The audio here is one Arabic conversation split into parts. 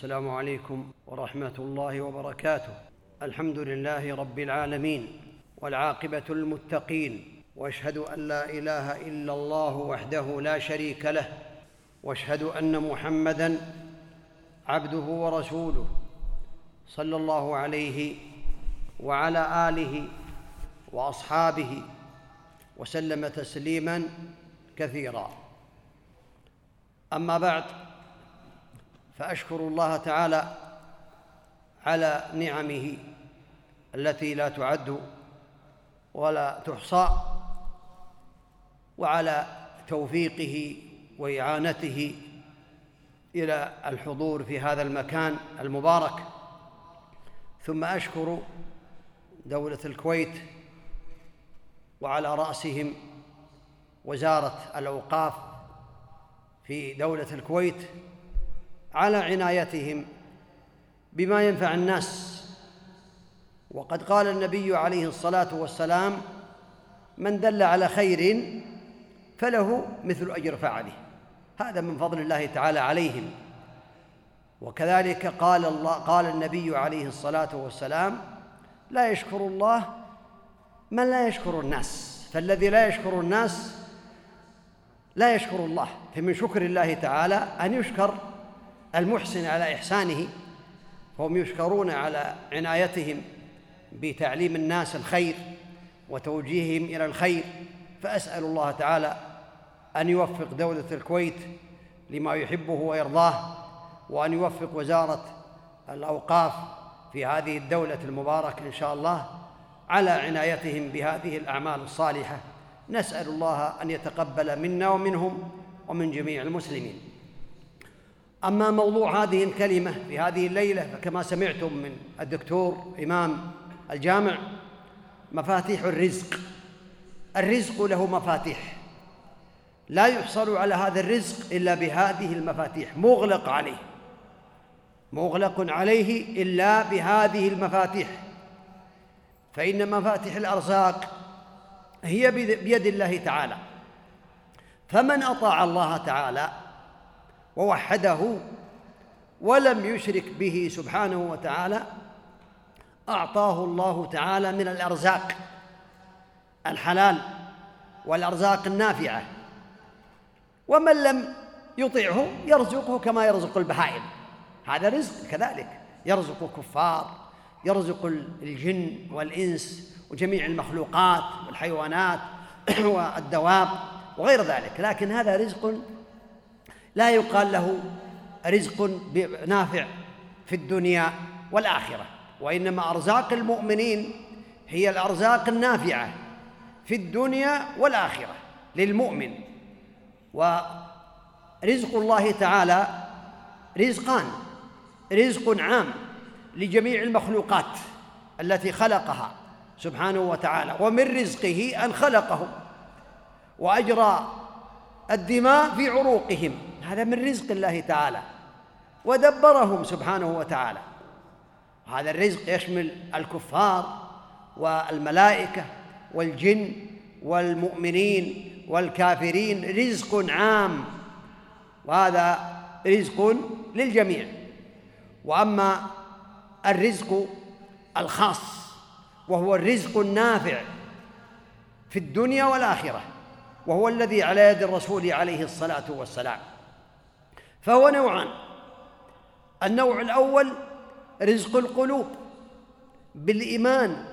السلام عليكم ورحمة الله وبركاته. الحمد لله رب العالمين والعاقبة المتقين وأشهد أن لا إله إلا الله وحده لا شريك له وأشهد أن محمدا عبده ورسوله صلى الله عليه وعلى آله وأصحابه وسلم تسليما كثيرا. أما بعد فأشكر الله تعالى على نعمه التي لا تعد ولا تحصى وعلى توفيقه وإعانته إلى الحضور في هذا المكان المبارك. ثم أشكر دولة الكويت وعلى رأسهم وزارة الأوقاف في دولة الكويت على عنايتهم بما ينفع الناس. وقد قال النبي عليه الصلاة والسلام من دل على خير فله مثل أجر فعله. هذا من فضل الله تعالى عليهم. وكذلك قال الله قال النبي عليه الصلاة والسلام لا يشكر الله من لا يشكر الناس فالذي لا يشكر الناس لا يشكر الله. فمن شكر الله تعالى أن يشكر المحسن على إحسانه فهم يشكرون على عنايتهم بتعليم الناس الخير وتوجيههم إلى الخير. فأسأل الله تعالى أن يوفق دولة الكويت لما يحبه ويرضاه وأن يوفق وزارة الأوقاف في هذه الدولة المباركه إن شاء الله على عنايتهم بهذه الأعمال الصالحة. نسأل الله أن يتقبل منا ومنهم ومن جميع المسلمين. أما موضوع هذه الكلمة في هذه الليلة فكما سمعتم من الدكتور إمام الجامع مفاتيح الرزق. الرزق له مفاتيح. لا يحصل على هذا الرزق إلا بهذه المفاتيح. مغلق عليه. مغلق عليه إلا بهذه المفاتيح. فإن مفاتيح الأرزاق هي بيد الله تعالى. فمن أطاع الله تعالى ووحده ولم يشرك به سبحانه وتعالى أعطاه الله تعالى من الأرزاق الحلال والأرزاق النافعة. ومن لم يطيعه يرزقه كما يرزق البهائم. هذا رزق كذلك. يرزق الكفار يرزق الجن والإنس وجميع المخلوقات والحيوانات والدواب وغير ذلك. لكن هذا رزق لا يقال له رزق نافع في الدنيا والآخرة وإنما أرزاق المؤمنين هي الأرزاق النافعة في الدنيا والآخرة للمؤمن. ورزق الله تعالى رزقان رزق عام لجميع المخلوقات التي خلقها سبحانه وتعالى ومن رزقه أن خلقهم وأجرى الدماء في عروقهم. هذا من رزق الله تعالى. ودبرهم سبحانه وتعالى. هذا الرزق يشمل الكفار والملائكة والجن والمؤمنين والكافرين رزق عام. وهذا رزق للجميع. وأما الرزق الخاص وهو الرزق النافع في الدنيا والآخرة وهو الذي على يد الرسول عليه الصلاة والسلام. فهو نوعان. النوع الأول رزق القلوب بالإيمان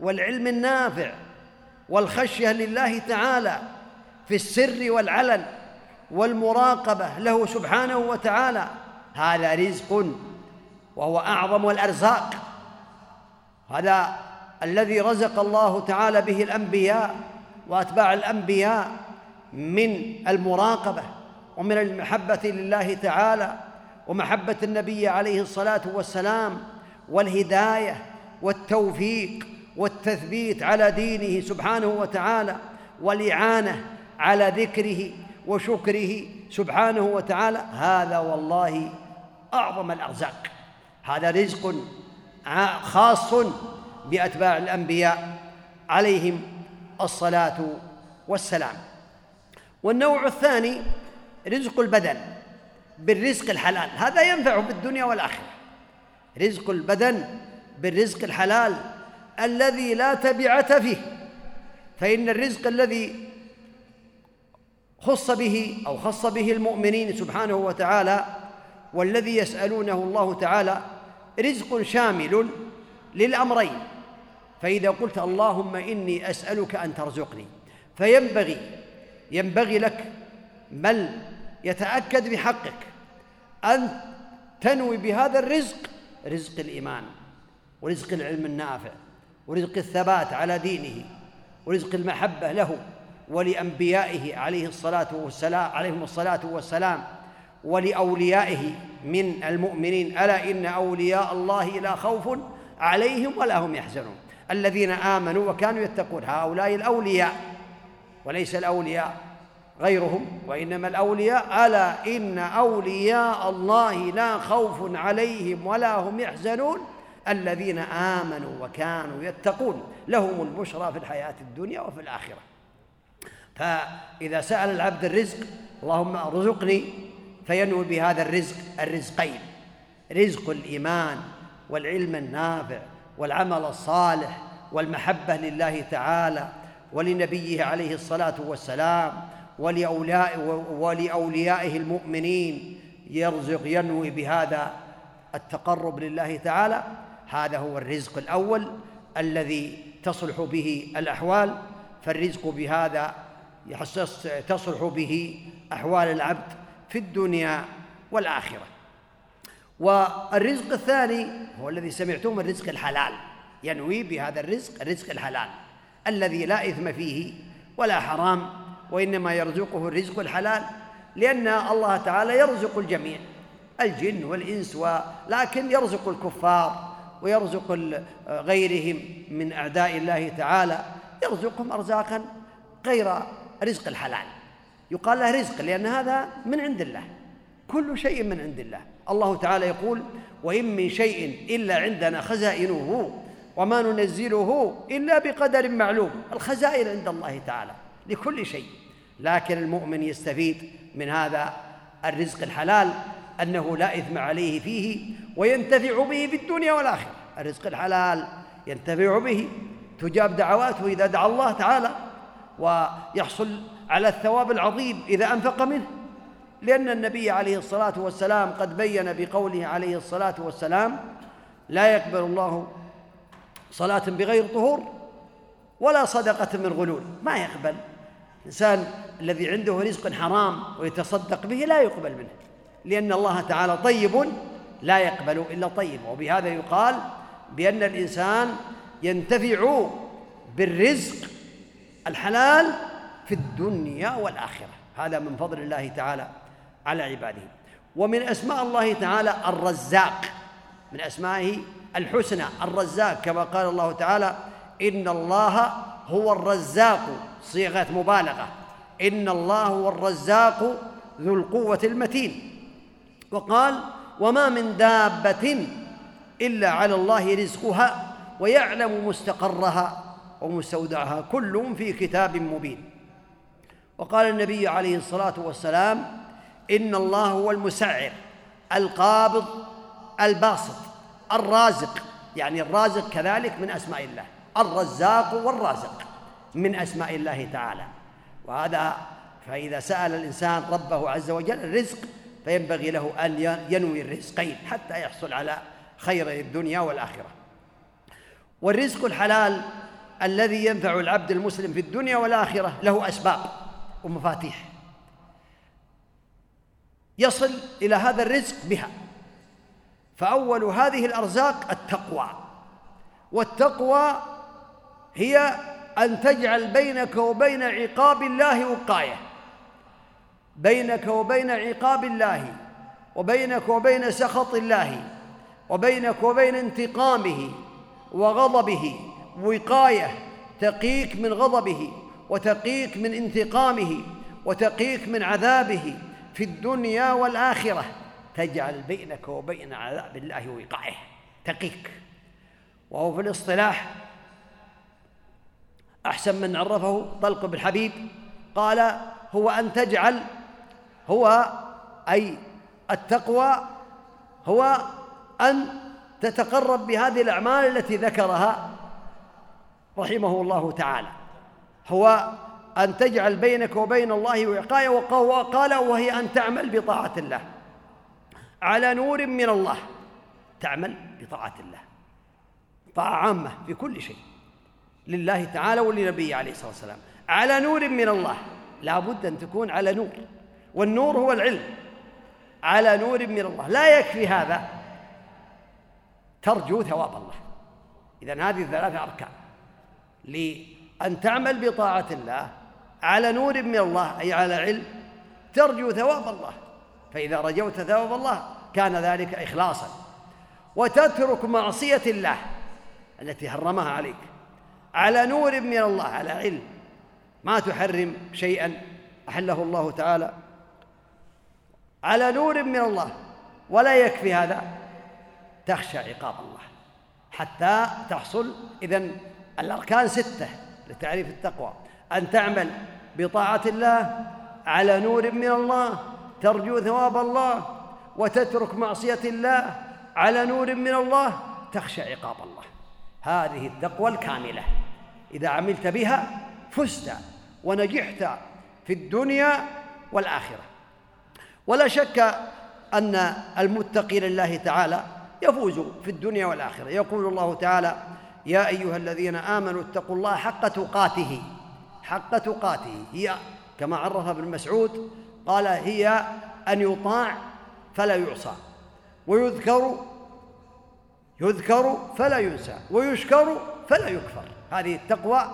والعلم النافع والخشية لله تعالى في السر والعلن والمراقبة له سبحانه وتعالى. هذا رزق وهو أعظم الأرزاق. هذا الذي رزق الله تعالى به الأنبياء وأتباع الأنبياء من المراقبة. ومن المحبة لله تعالى ومحبة النبي عليه الصلاة والسلام والهداية والتوفيق والتثبيت على دينه سبحانه وتعالى والإعانة على ذكره وشكره سبحانه وتعالى هذا والله أعظم الأرزاق. هذا رزق خاص بأتباع الأنبياء عليهم الصلاة والسلام. والنوع الثاني رزق البدن بالرزق الحلال. هذا ينفع بالدنيا والآخرة. رزق البدن بالرزق الحلال الذي لا تبعة فيه. فإن الرزق الذي خص به أو خص به المؤمنين سبحانه وتعالى والذي يسألونه الله تعالى رزق شامل للأمرين. فإذا قلت اللهم إني أسألك أن ترزقني. فينبغي ينبغي لك بل يتأكد بحقك. أن تنوي بهذا الرزق رزق الإيمان ورزق العلم النافع ورزق الثبات على دينه ورزق المحبة له ولأنبيائه عليه الصلاة والسلام عليهم الصلاة والسلام ولأوليائه من المؤمنين. ألا إن أولياء الله لا خوف عليهم ولا هم يحزنون. الذين آمنوا وكانوا يتقون. هؤلاء الأولياء وليس الأولياء. غيرهم وإنما الأولياء ألا إن أولياء الله لا خوف عليهم ولا هم يحزنون؟ الذين آمنوا وكانوا يتقون. لهم البشرى في الحياة الدنيا وفي الآخرة. فإذا سأل العبد الرزق اللهم ارزقني فينوي بهذا الرزق الرزقين. رزق الإيمان والعلم النافع والعمل الصالح والمحبة لله تعالى ولنبيه عليه الصلاة والسلام ولأوليائه المؤمنين يرزق ينوي بهذا التقرب لله تعالى. هذا هو الرزق الأول الذي تصلح به الأحوال. فالرزق بهذا تصلح به أحوال العبد في الدنيا والآخرة. والرزق الثاني هو الذي سمعتم الرزق الحلال. ينوي بهذا الرزق الرزق الحلال الذي لا إثم فيه ولا حرام. وإنما يرزقه الرزق الحلال لأن الله تعالى يرزق الجميع الجن والإنس ولكن يرزق الكفار ويرزق غيرهم من أعداء الله تعالى يرزقهم أرزاقا غير رزق الحلال. يقال له رزق لأن هذا من عند الله كل شيء من عند الله. الله تعالى يقول وإن من شيء إلا عندنا خزائنه وما ننزله إلا بقدر معلوم. الخزائن عند الله تعالى لكل شيء. لكن المؤمن يستفيد من هذا الرزق الحلال أنه لا إثم عليه فيه وينتفع به في الدنيا والآخرة. الرزق الحلال ينتفع به تجاب دعواته إذا دعا الله تعالى ويحصل على الثواب العظيم إذا أنفق منه. لأن النبي عليه الصلاة والسلام قد بين بقوله عليه الصلاة والسلام لا يقبل الله صلاة بغير طهور ولا صدقة من غلول. ما يقبل. الإنسان الذي عنده رزق حرام ويتصدق به لا يقبل منه. لأن الله تعالى طيب لا يقبل إلا طيب. وبهذا يقال بأن الإنسان ينتفع بالرزق الحلال في الدنيا والآخرة. هذا من فضل الله تعالى على عباده. ومن أسماء الله تعالى الرزاق. من أسمائه الحسنى الرزاق. كما قال الله تعالى إن الله هو الرزاق. صيغة مبالغة. إن الله هو الرزاق ذو القوة المتين. وقال وما من دابة إلا على الله رزقها ويعلم مستقرها ومستودعها كل في كتاب مبين. وقال النبي عليه الصلاة والسلام إن الله هو المسعر القابض الباسط الرازق. يعني الرازق كذلك من أسماء الله. الرزاق والرازق من أسماء الله تعالى. وهذا فإذا سأل الإنسان ربه عز وجل الرزق فينبغي له أن ينوي الرزقين حتى يحصل على خير الدنيا والآخرة. والرزق الحلال الذي ينفع العبد المسلم في الدنيا والآخرة له أسباب ومفاتيح. يصل إلى هذا الرزق بها. فأول هذه الأرزاق التقوى. والتقوى هي أن تجعل بينك وبين عقاب الله وقاية. بينك وبين عقاب الله وبينك وبين سخط الله وبينك وبين انتقامه وغضبه. وقاية تقيك من غضبه وتقيك من انتقامه وتقيك من عذابه في الدنيا والآخرة. تجعل بينك وبين عذاب الله وقاية. تقيك. وهو في الاصطلاح أحسن من عرفه طلق بن حبيب. قال هو أن تجعل هو أي التقوى هو أن تتقرب بهذه الأعمال التي ذكرها رحمه الله تعالى. هو أن تجعل بينك وبين الله وقاية وقال وهي أن تعمل بطاعة الله. على نور من الله تعمل بطاعة الله. طاعة عامة في كل شيء. لله تعالى ولنبيه عليه الصلاة والسلام. على نور من الله. لا بد أن تكون على نور. والنور هو العلم. على نور من الله. لا يكفي هذا. ترجو ثواب الله. إذا هذه ثلاثة أركان. لأن تعمل بطاعة الله على نور من الله أي على علم ترجو ثواب الله. فإذا رجوت ثواب الله كان ذلك إخلاصا. وتترك معصية الله التي حرمها عليك. على نور من الله على علم. ما تحرم شيئا أحله الله تعالى. على نور من الله. ولا يكفي هذا. تخشى عقاب الله. حتى تحصل إذن الأركان ستة لتعريف التقوى. أن تعمل بطاعة الله على نور من الله ترجو ثواب الله وتترك معصية الله على نور من الله تخشى عقاب الله. هذه التقوى الكاملة. إذا عملت بها فزت ونجحت في الدنيا والآخرة. ولا شك أن المتقي لله تعالى يفوز في الدنيا والآخرة. يقول الله تعالى يا أيها الذين آمنوا اتقوا الله حق تقاته حق تقاته. هي كما عرف ابن مسعود قال هي أن يطاع فلا يعصى ويذكر يذكر فلا ينسى ويشكر فلا يكفر. هذه التقوى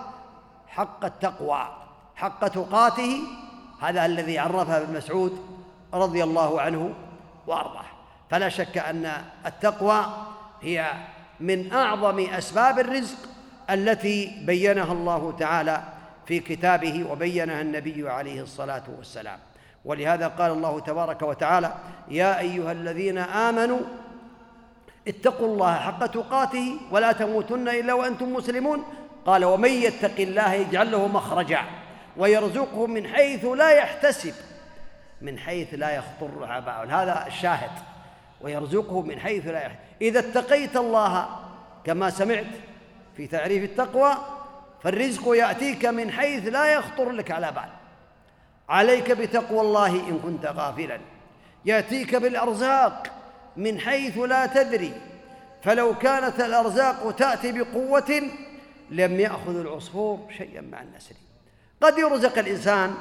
حق التقوى حق تقاته هذا الذي عرفها ابن مسعود رضي الله عنه وأرضاه. فلا شك أن التقوى هي من أعظم أسباب الرزق التي بينها الله تعالى في كتابه وبينها النبي عليه الصلاة والسلام. ولهذا قال الله تبارك وتعالى يا أيها الذين آمنوا اتقوا الله حق تقاته ولا تموتن إلا وأنتم مسلمون قال ومن يتق الله يجعل له مخرجا ويرزقه من حيث لا يحتسب من حيث لا يخطر على هذا الشاهد. ويرزقه من حيث لا يحتسب. إذا اتقيت الله كما سمعت في تعريف التقوى فالرزق يأتيك من حيث لا يخطر لك على بال. عليك بتقوى الله إن كنت غافلا. يأتيك بالأرزاق من حيث لا تدري. فلو كانت الأرزاق تأتي بقوة لم يأخذ العصفور شيئا مع النسر قد يرزق الإنسان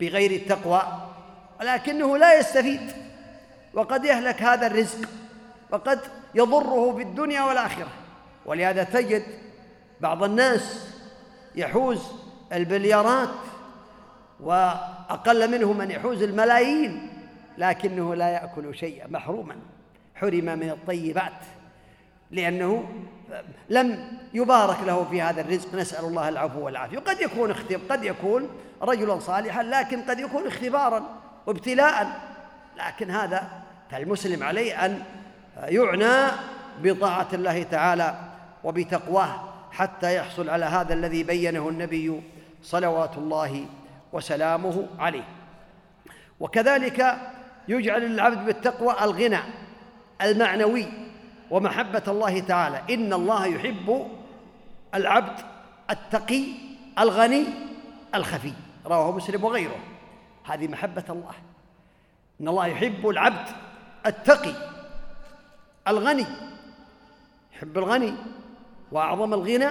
بغير التقوى ولكنه لا يستفيد وقد يهلك هذا الرزق وقد يضره في الدنيا والآخرة. ولهذا تجد بعض الناس يحوز البليارات وأقل منهم من يحوز الملايين لكنه لا يأكل شيئا محروما حرم من الطيبات لأنه لم يبارك له في هذا الرزق. نسأل الله العفو والعافية. قد يكون اختب قد يكون رجلا صالحا لكن قد يكون اختبارا وابتلاء. لكن هذا فالمسلم عليه أن يعنى بطاعة الله تعالى وبتقواه حتى يحصل على هذا الذي بينه النبي صلوات الله وسلامه عليه. وكذلك يجعل العبد بالتقوى الغنى المعنوي. ومحبة الله تعالى. إن الله يحب العبد التقي الغني الخفي. رواه مسلم وغيره. هذه محبة الله. إن الله يحب العبد التقي الغني. يحب الغني وأعظم الغنى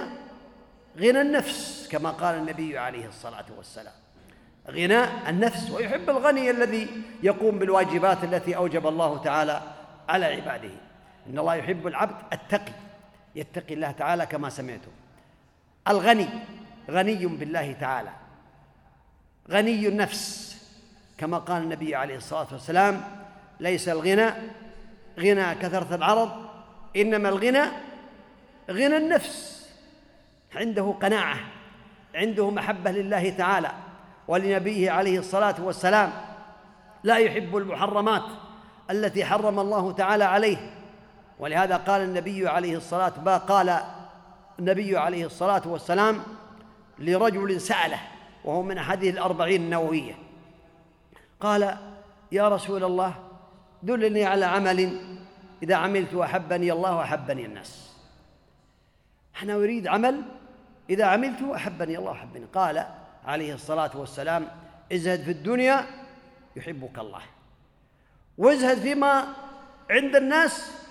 غنى النفس كما قال النبي عليه الصلاة والسلام. غنى النفس ويحب الغني الذي يقوم بالواجبات التي أوجب الله تعالى على عباده. إن الله يحب العبد التقي يتقي الله تعالى كما سمعتم. الغني غني بالله تعالى. غني النفس كما قال النبي عليه الصلاة والسلام ليس الغنى غنى كثرة العرض إنما الغنى غنى النفس. عنده قناعة عنده محبة لله تعالى ولنبيه عليه الصلاة والسلام. لا يحب المحرمات التي حرم الله تعالى عليه. ولهذا قال النبي عليه الصلاة قال النبي عليه الصلاة والسلام لرجل سأله وهو من أحاديث الأربعين النووية. قال يا رسول الله دلني على عمل إذا عملت أحبني الله وأحبني الناس. أنا أريد عمل إذا عملت أحبني الله وأحبني. قال عليه الصلاة والسلام ازهد في الدنيا يحبك الله وازهد فيما عند الناس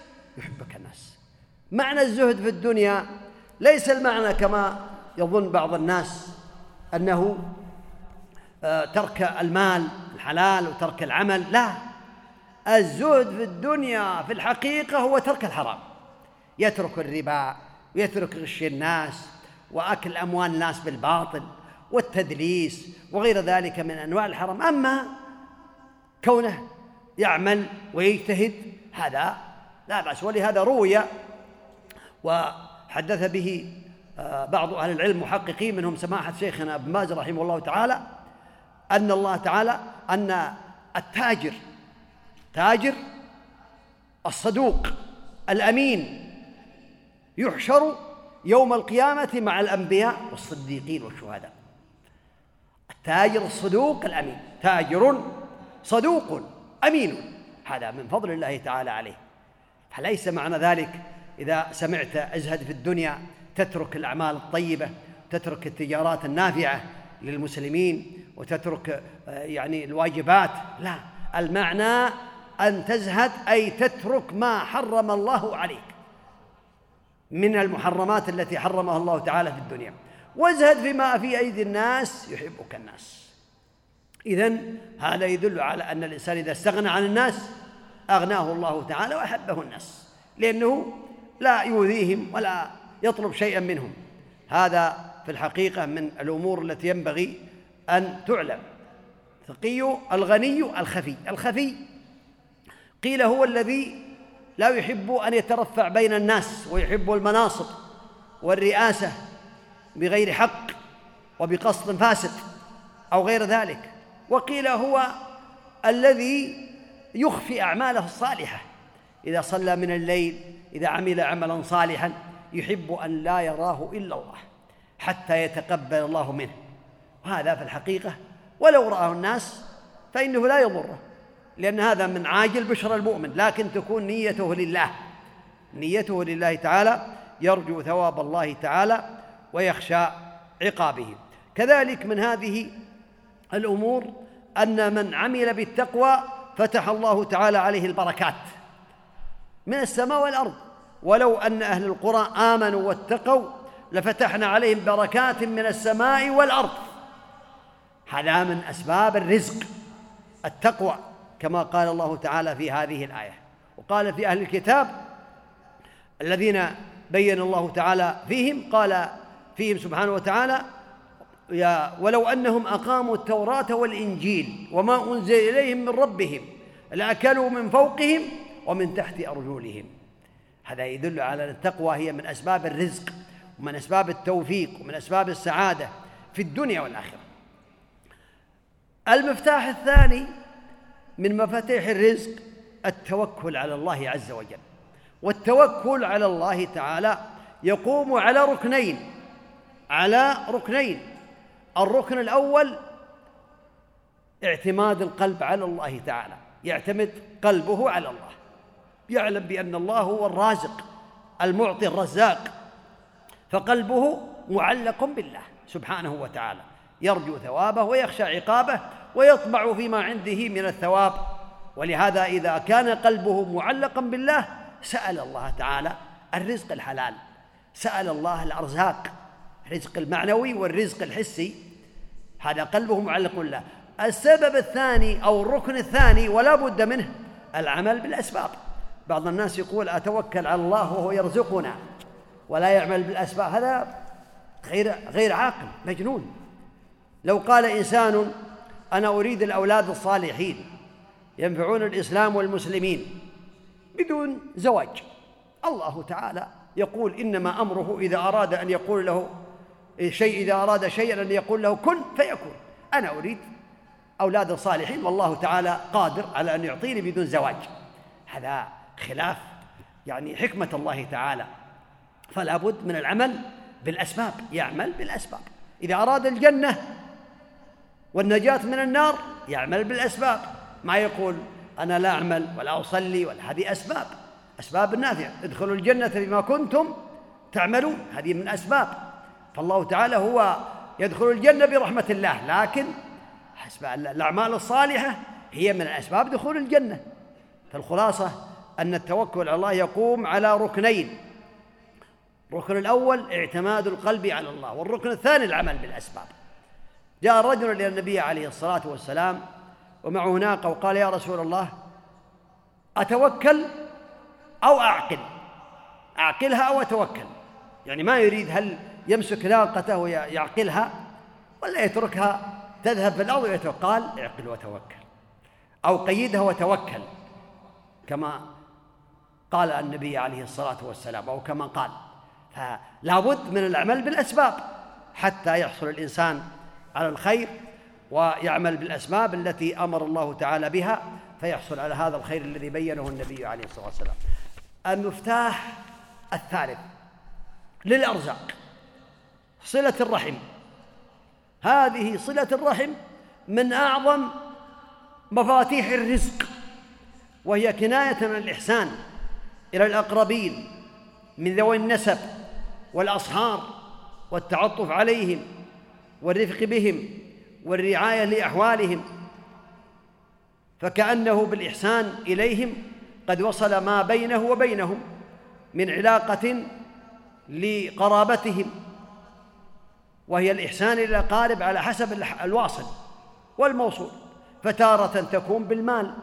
يحبك الناس. معنى الزهد في الدنيا ليس المعنى كما يظن بعض الناس أنه آه، ترك المال الحلال وترك العمل لا. الزهد في الدنيا في الحقيقة هو ترك الحرام. يترك الربا ويترك غش الناس وأكل أموال الناس بالباطل والتدليس وغير ذلك من أنواع الحرام. أما كونه يعمل ويجتهد هذا لا بأس. ولهذا روي وحدث به آه، بعض أهل العلم محققين منهم سماحة شيخنا ابن باز رحمه الله تعالى أن الله تعالى أن التاجر تاجر الصدوق الأمين يحشر يوم القيامة مع الأنبياء والصديقين والشهداء. التاجر الصدوق الأمين. تاجر صدوق أمين. هذا من فضل الله تعالى عليه. فليس معنى ذلك إذا سمعت أزهد في الدنيا تترك الأعمال الطيبة تترك التجارات النافعة للمسلمين وتترك آه، يعني الواجبات. لا المعنى أن تزهد أي تترك ما حرم الله عليك من المحرمات التي حرمها الله تعالى في الدنيا. وازهد فيما في أيدي الناس يحبك الناس. إذا هذا يدل على أن الإنسان إذا استغنى عن الناس أغناه الله تعالى وأحبه الناس لأنه لا يؤذيهم ولا يطلب شيئا منهم. هذا في الحقيقة من الأمور التي ينبغي أن تعلم. التقي الغني الخفي الخفي قيل هو الذي لا يحب أن يترفع بين الناس ويحب المناصب والرئاسة بغير حق وبقصد فاسد أو غير ذلك. وقيل هو الذي يخفي أعماله الصالحة. إذا صلى من الليل إذا عمل عملا صالحا يحب أن لا يراه إلا الله حتى يتقبل الله منه. وهذا في الحقيقة ولو رآه الناس فإنه لا يضره لأن هذا من عاجل بشر المؤمن. لكن تكون نيته لله نيته لله تعالى يرجو ثواب الله تعالى ويخشى عقابه. كذلك من هذه الأمور أن من عمل بالتقوى فتح الله تعالى عليه البركات من السماء والأرض. ولو أن أهل القرى آمنوا واتقوا لفتحنا عليهم بركات من السماء والأرض. هذا من أسباب الرزق التقوى كما قال الله تعالى في هذه الآية. وقال في أهل الكتاب الذين بين الله تعالى فيهم قال فيهم سبحانه وتعالى يا ولو أنهم أقاموا التوراة والإنجيل وما أنزل إليهم من ربهم لأكلوا من فوقهم ومن تحت أرجلهم. هذا يدل على أن التقوى هي من أسباب الرزق ومن أسباب التوفيق ومن أسباب السعادة في الدنيا والآخرة. المفتاح الثاني من مفاتيح الرزق التوكل على الله عز وجل. والتوكل على الله تعالى يقوم على ركنين على ركنين. الركن الأول اعتماد القلب على الله تعالى. يعتمد قلبه على الله. يعلم بأن الله هو الرازق المعطي الرزاق. فقلبه معلق بالله سبحانه وتعالى. يرجو ثوابه ويخشى عقابه ويطمع فيما عنده من الثواب. ولهذا إذا كان قلبه معلقا بالله سأل الله تعالى الرزق الحلال سأل الله الأرزاق. الرزق المعنوي والرزق الحسي. هذا قلبه معلق بالله السبب الثاني أو الركن الثاني ولا بد منه العمل بالأسباب. بعض الناس يقول أتوكل على الله وهو يرزقنا ولا يعمل بالأسباب. هذا غير غير عاقل مجنون. لو قال إنسان أنا أريد الأولاد الصالحين ينفعون الإسلام والمسلمين بدون زواج. الله تعالى يقول إنما أمره إذا أراد أن يقول له شيء إذا أراد شيئا أن يقول له كن فيكون. أنا أريد اولادا صالحين والله تعالى قادر على أن يعطيني بدون زواج. هذا خلاف يعني حكمة الله تعالى. فلا بد من العمل بالأسباب يعمل بالأسباب. إذا أراد الجنة والنجاة من النار يعمل بالأسباب. ما يقول أنا لا أعمل ولا أصلي ولا هذه أسباب. أسباب نافعة. ادخلوا الجنة بما كنتم تعملون. هذه من أسباب. فالله تعالى هو يدخل الجنة برحمة الله لكن حسب الأعمال الصالحة هي من أسباب دخول الجنة. فالخلاصة أن التوكل على الله يقوم على ركنين. الركن الأول اعتماد القلب على الله والركن الثاني العمل بالأسباب. جاء رجل إلى النبي عليه الصلاة والسلام ومعه ناقة وقال يا رسول الله أتوكل أو أعقل؟ أعقلها أو أتوكل؟ يعني ما يريد هل يمسك ناقته ويعقلها ولا يتركها تذهب في الأرض ويتوكل اعقل وتوكل أو قيدها وتوكل كما قال النبي عليه الصلاة والسلام أو كما قال. فلا بد من العمل بالأسباب حتى يحصل الإنسان على الخير ويعمل بالأسباب التي أمر الله تعالى بها فيحصل على هذا الخير الذي بينه النبي عليه الصلاة والسلام. المفتاح الثالث للأرزاق. صلة الرحم. هذه صلة الرحم من أعظم مفاتيح الرزق وهي كناية عن الإحسان إلى الأقربين من ذوي النسب والأصهار والتعطف عليهم والرفق بهم والرعاية لأحوالهم. فكأنه بالإحسان إليهم قد وصل ما بينه وبينهم من علاقة لقرابتهم. وهي الإحسان إلى الأقارب على حسب الواصل والموصول. فتارة تكون بالمال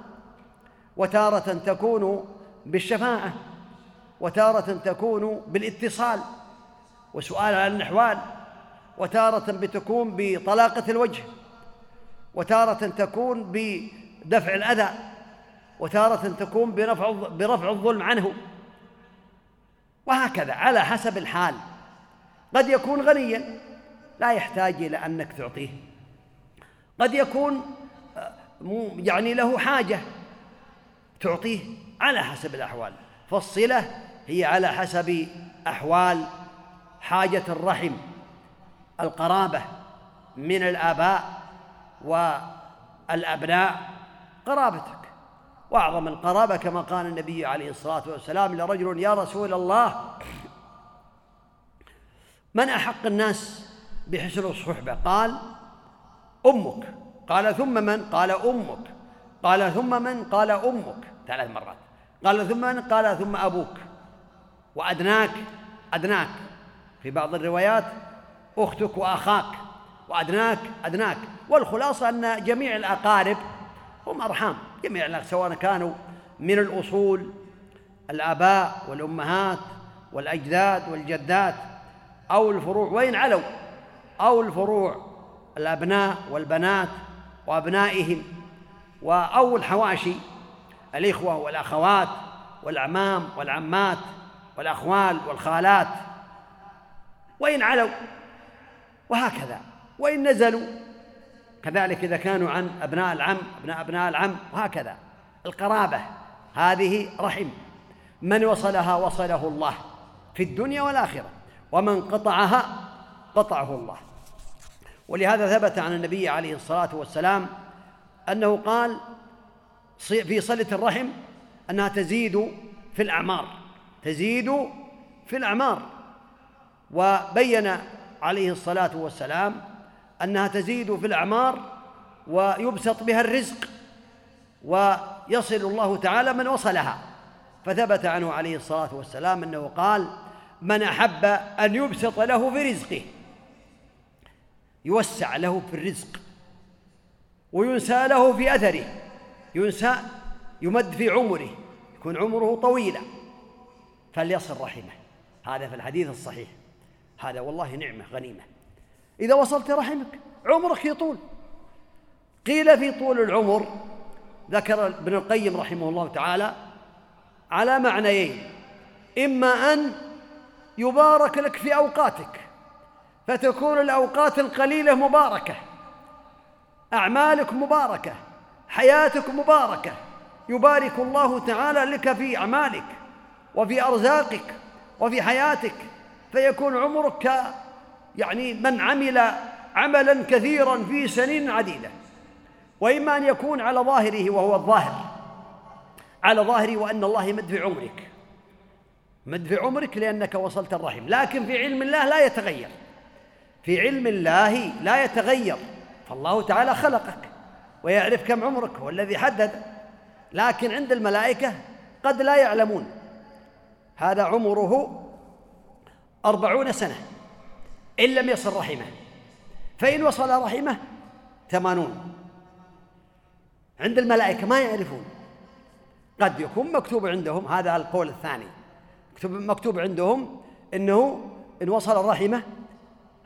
وتارة تكون بالشفاعة وتارة تكون بالاتصال وسؤال عن الأحوال وتارة بتكون بطلاقة الوجه وتارة تكون بدفع الأذى وتارة تكون برفع برفع الظلم عنه. وهكذا على حسب الحال. قد يكون غنيا لا يحتاج إلى أنك تعطيه. قد يكون آه، يعني له حاجة تعطيه على حسب الأحوال. فالصلة هي على حسب أحوال حاجة الرحم القرابة من الآباء والأبناء قرابتك. وأعظم القرابة كما قال النبي عليه الصلاة والسلام لرجل يا رسول الله من أحق الناس بحسن الصحبة قال أمك. قال ثم من؟ قال أمك. قال ثم من؟ قال أمك. ثلاث مرات. قال ثم من؟ قال ثم أبوك. وأدناك أدناك. في بعض الروايات أختك وأخاك. وأدناك أدناك. والخلاصة أن جميع الأقارب هم أرحام. جميع سواء كانوا من الأصول الآباء والأمهات والأجداد والجدات أو الفروع وإن علوا. أو الفروع الأبناء والبنات وأبنائهم أو الحواشي الإخوة والأخوات والأعمام والعمات والأخوال والخالات. وإن علوا وهكذا وإن نزلوا كذلك إذا كانوا عن أبناء العم أبناء أبناء العم وهكذا. القرابة هذه رحم. من وصلها وصله الله في الدنيا والآخرة ومن قطعها قطعه الله. ولهذا ثبت عن النبي عليه الصلاة والسلام أنه قال في صلة الرحم أنها تزيد في الأعمار تزيد في الأعمار. وبين عليه الصلاة والسلام أنها تزيد في الأعمار ويبسط بها الرزق ويصل الله تعالى من وصلها. فثبت عنه عليه الصلاة والسلام أنه قال من أحب أن يبسط له في رزقه. يوسع له في الرزق وينسى له في أثره. ينسى يمد في عمره يكون عمره طويلا. فليصل رحمه. هذا في الحديث الصحيح. هذا والله نعمة غنيمة. إذا وصلت رحمك عمرك يطول. قيل في طول العمر ذكر ابن القيم رحمه الله تعالى على معنيين. إما أن يبارك لك في أوقاتك. فتكون الأوقات القليلة مباركة. أعمالك مباركة. حياتك مباركة. يبارك الله تعالى لك في أعمالك وفي أرزاقك وفي حياتك. فيكون عمرك يعني من عمل عملا كثيرا في سنين عديدة. وإما أن يكون على ظاهره وهو الظاهر. على ظاهري وأن الله يمد في عمرك. مد في عمرك لأنك وصلت الرحم. لكن في علم الله لا يتغير. في علم الله لا يتغير. فالله تعالى خلقك ويعرف كم عمرك هو الذي حدد. لكن عند الملائكة قد لا يعلمون. هذا عمره أربعون سنة إن لم يصل رحمه. فإن وصل رحمه ثمانون. عند الملائكة ما يعرفون. قد يكون مكتوب عندهم هذا القول الثاني مكتوب عندهم إنه إن وصل رحمه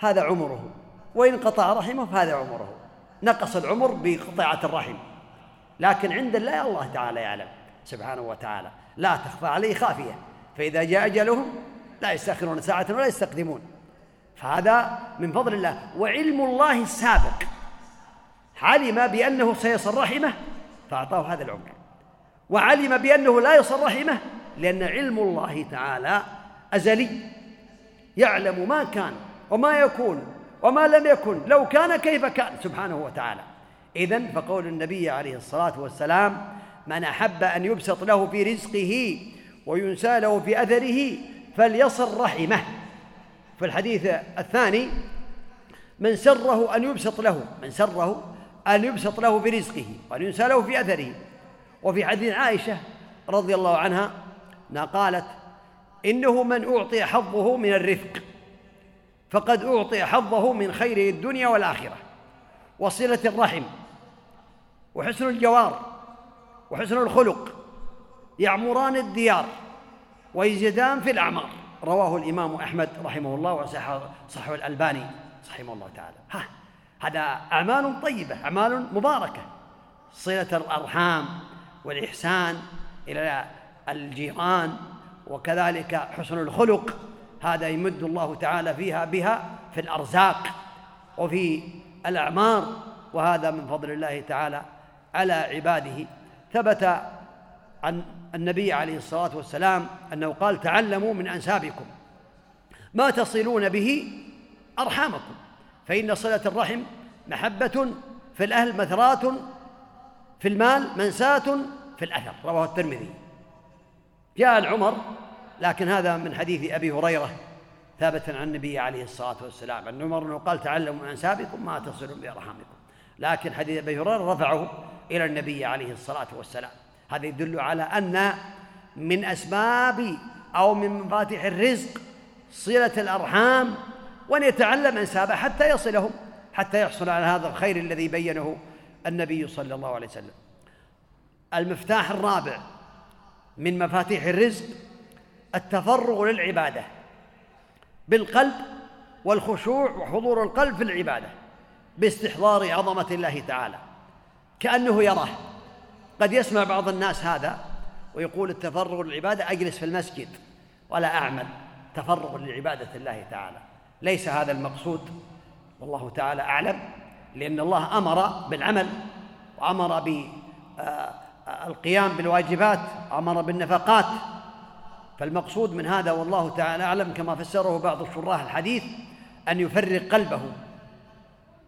هذا عمره. وإن قطع رحمه فهذا عمره. نقص العمر بقطيعة الرحم. لكن عند الله الله تعالى يعلم. سبحانه وتعالى. لا تخفى عليه خافية. فإذا جاء أجلهم لا يستأخرون ساعة ولا يستقدمون. فهذا من فضل الله. وعلم الله السابق. علم بأنه سيصل رحمه فأعطاه هذا العمر. وعلم بأنه لا يصل رحمه لأن علم الله تعالى أزلي. يعلم ما كان. وما يكون وما لم يكن لو كان كيف كان سبحانه وتعالى. إذن فقول النبي عليه الصلاة والسلام من أحب أن يبسط له في رزقه وينسى له في أثره فليصل رحمه. في الحديث الثاني من سره أن يبسط له من سره أن يبسط له في رزقه وأن ينسى له في أثره. وفي حديث عائشة رضي الله عنها قالت إنه من أعطي حظه من الرفق. فقد أعطي حظه من خير الدنيا والآخرة. وصلة الرحم وحسن الجوار وحسن الخلق يعمران الديار ويزيدان في الأعمار. رواه الإمام أحمد رحمه الله وصححه الألباني رحمه الله تعالى. ها هذا أعمال طيبة أعمال مباركة. صلة الأرحام والإحسان إلى الجيران وكذلك حسن الخلق. هذا يمد الله تعالى فيها بها في الأرزاق وفي الأعمار وهذا من فضل الله تعالى على عباده. ثبت عن النبي عليه الصلاة والسلام أنه قال تعلموا من أنسابكم ما تصلون به أرحامكم فإن صلة الرحم محبة في الأهل مثرات في المال منساة في الأثر. رواه الترمذي. جاء العمر لكن هذا من حديث أبي هريرة ثابتا عن النبي عليه الصلاة والسلام. أن عمر قال تعلموا من أنسابكم ما تصلون بأرحامكم. لكن حديث أبي هريرة رفعه إلى النبي عليه الصلاة والسلام. هذا يدل على أن من أسباب أو من مفاتيح الرزق صلة الأرحام وأن يتعلم أنسابه حتى يصلهم حتى يحصل على هذا الخير الذي بينه النبي صلى الله عليه وسلم. المفتاح الرابع من مفاتيح الرزق التفرغ للعبادة بالقلب والخشوع وحضور القلب في العبادة باستحضار عظمة الله تعالى. كأنه يراه. قد يسمع بعض الناس هذا ويقول التفرغ للعبادة أجلس في المسجد ولا أعمل. تفرغ لعبادة الله تعالى. ليس هذا المقصود. والله تعالى أعلم. لأن الله أمر بالعمل وأمر ب آه، القيام بالواجبات أمر بالنفقات فالمقصود من هذا والله تعالى أعلم كما فسره بعض الشراح الحديث أن يفرغ قلبه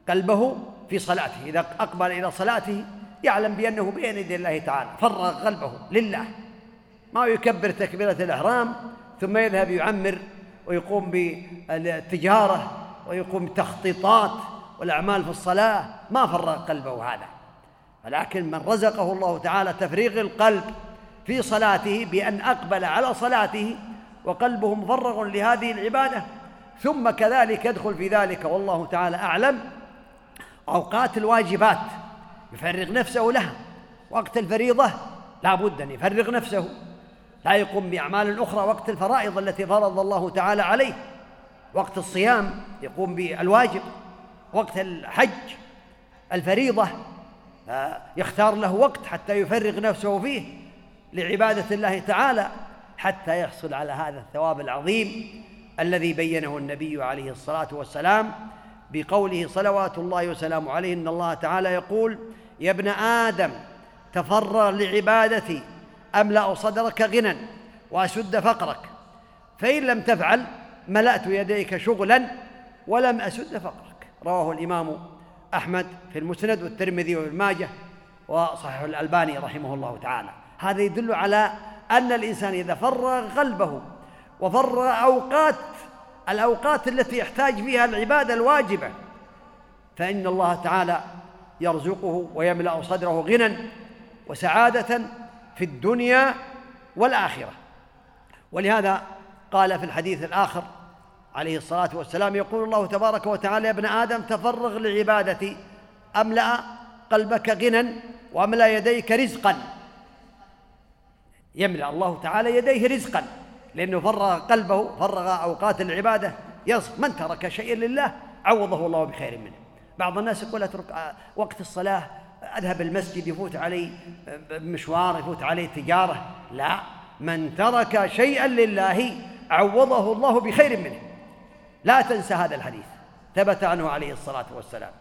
قلبه في صلاته إذا أقبل إلى صلاته يعلم بأنه بين يدي الله تعالى فرغ قلبه لله ما يكبر تكبيرة الإحرام ثم يذهب يعمر ويقوم بالتجارة ويقوم بالتخطيطات والأعمال في الصلاة ما فرغ قلبه هذا ولكن من رزقه الله تعالى تفريغ القلب في صلاته بأن أقبل على صلاته وقلبه مفرغ لهذه العبادة ثم كذلك يدخل في ذلك والله تعالى أعلم أوقات الواجبات يفرغ نفسه لها وقت الفريضة لا بد أن يفرغ نفسه لا يقوم بأعمال أخرى وقت الفرائض التي فرض الله تعالى عليه وقت الصيام يقوم بالواجب وقت الحج الفريضة يختار له وقت حتى يفرغ نفسه فيه. لعبادة الله تعالى حتى يحصل على هذا الثواب العظيم الذي بينه النبي عليه الصلاة والسلام بقوله صلوات الله وسلامه عليه إن الله تعالى يقول يا ابن آدم تفرغ لعبادتي أملأ صدرك غنى وأسد فقرك فإن لم تفعل ملأت يديك شغلا ولم أسد فقرك رواه الإمام أحمد في المسند والترمذي وابن ماجه وصحيح الألباني رحمه الله تعالى هذا يدل على أن الإنسان إذا فرغ قلبه وفرغ أوقات الأوقات التي يحتاج فيها العبادة الواجبة فإن الله تعالى يرزقه ويملأ صدره غنى وسعادة في الدنيا والآخرة. ولهذا قال في الحديث الآخر عليه الصلاة والسلام يقول الله تبارك وتعالى يا ابن آدم تفرغ لعبادتي أملأ قلبك غنى وأملأ يديك رزقا. يملأ الله تعالى يديه رزقا لأنه فرغ قلبه فرغ أوقات العبادة يصف من ترك شيئا لله عوضه الله بخير منه. بعض الناس يقول أترك وقت الصلاة أذهب المسجد يفوت علي مشوار يفوت علي تجارة. لا من ترك شيئا لله عوضه الله بخير منه. لا تنسى هذا الحديث. ثبت عنه عليه الصلاة والسلام.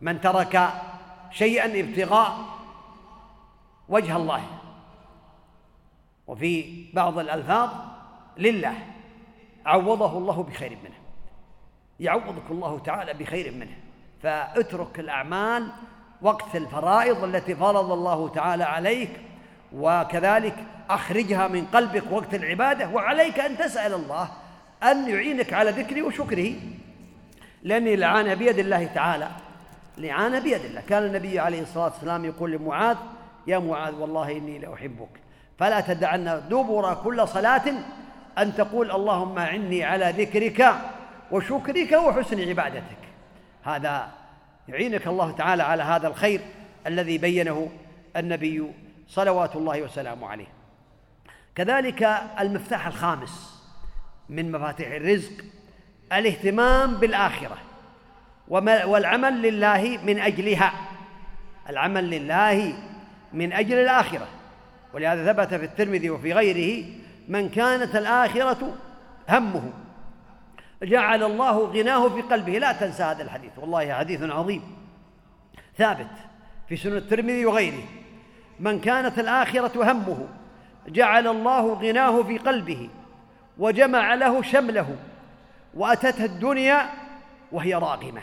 من ترك شيئا ابتغاء وجه الله وفي بعض الألفاظ لله عوضه الله بخير منه. يعوضك الله تعالى بخير منه. فاترك الأعمال وقت الفرائض التي فرض الله تعالى عليك وكذلك أخرجها من قلبك وقت العبادة وعليك أن تسأل الله أن يعينك على ذكره وشكره. لأن الإعانة بيد الله تعالى. الإعانة بيد الله. كان النبي عليه الصلاة والسلام يقول لمعاذ يا معاذ والله إني لأحبك. فلا تدعن دبر كل صلاة أن تقول اللهم أعني على ذكرك وشكرك وحسن عبادتك. هذا يعينك الله تعالى على هذا الخير الذي بينه النبي صلوات الله وسلامه عليه. كذلك المفتاح الخامس من مفاتيح الرزق الاهتمام بالآخرة والعمل لله من أجلها. العمل لله من أجل الآخرة. ولهذا ثبت في الترمذي وفي غيره من كانت الآخرة همه. جعل الله غناه في قلبه. لا تنسى هذا الحديث. والله حديث عظيم. ثابت في سنن الترمذي وغيره. من كانت الآخرة همه. جعل الله غناه في قلبه. وجمع له شمله. وأتته الدنيا وهي راغمة.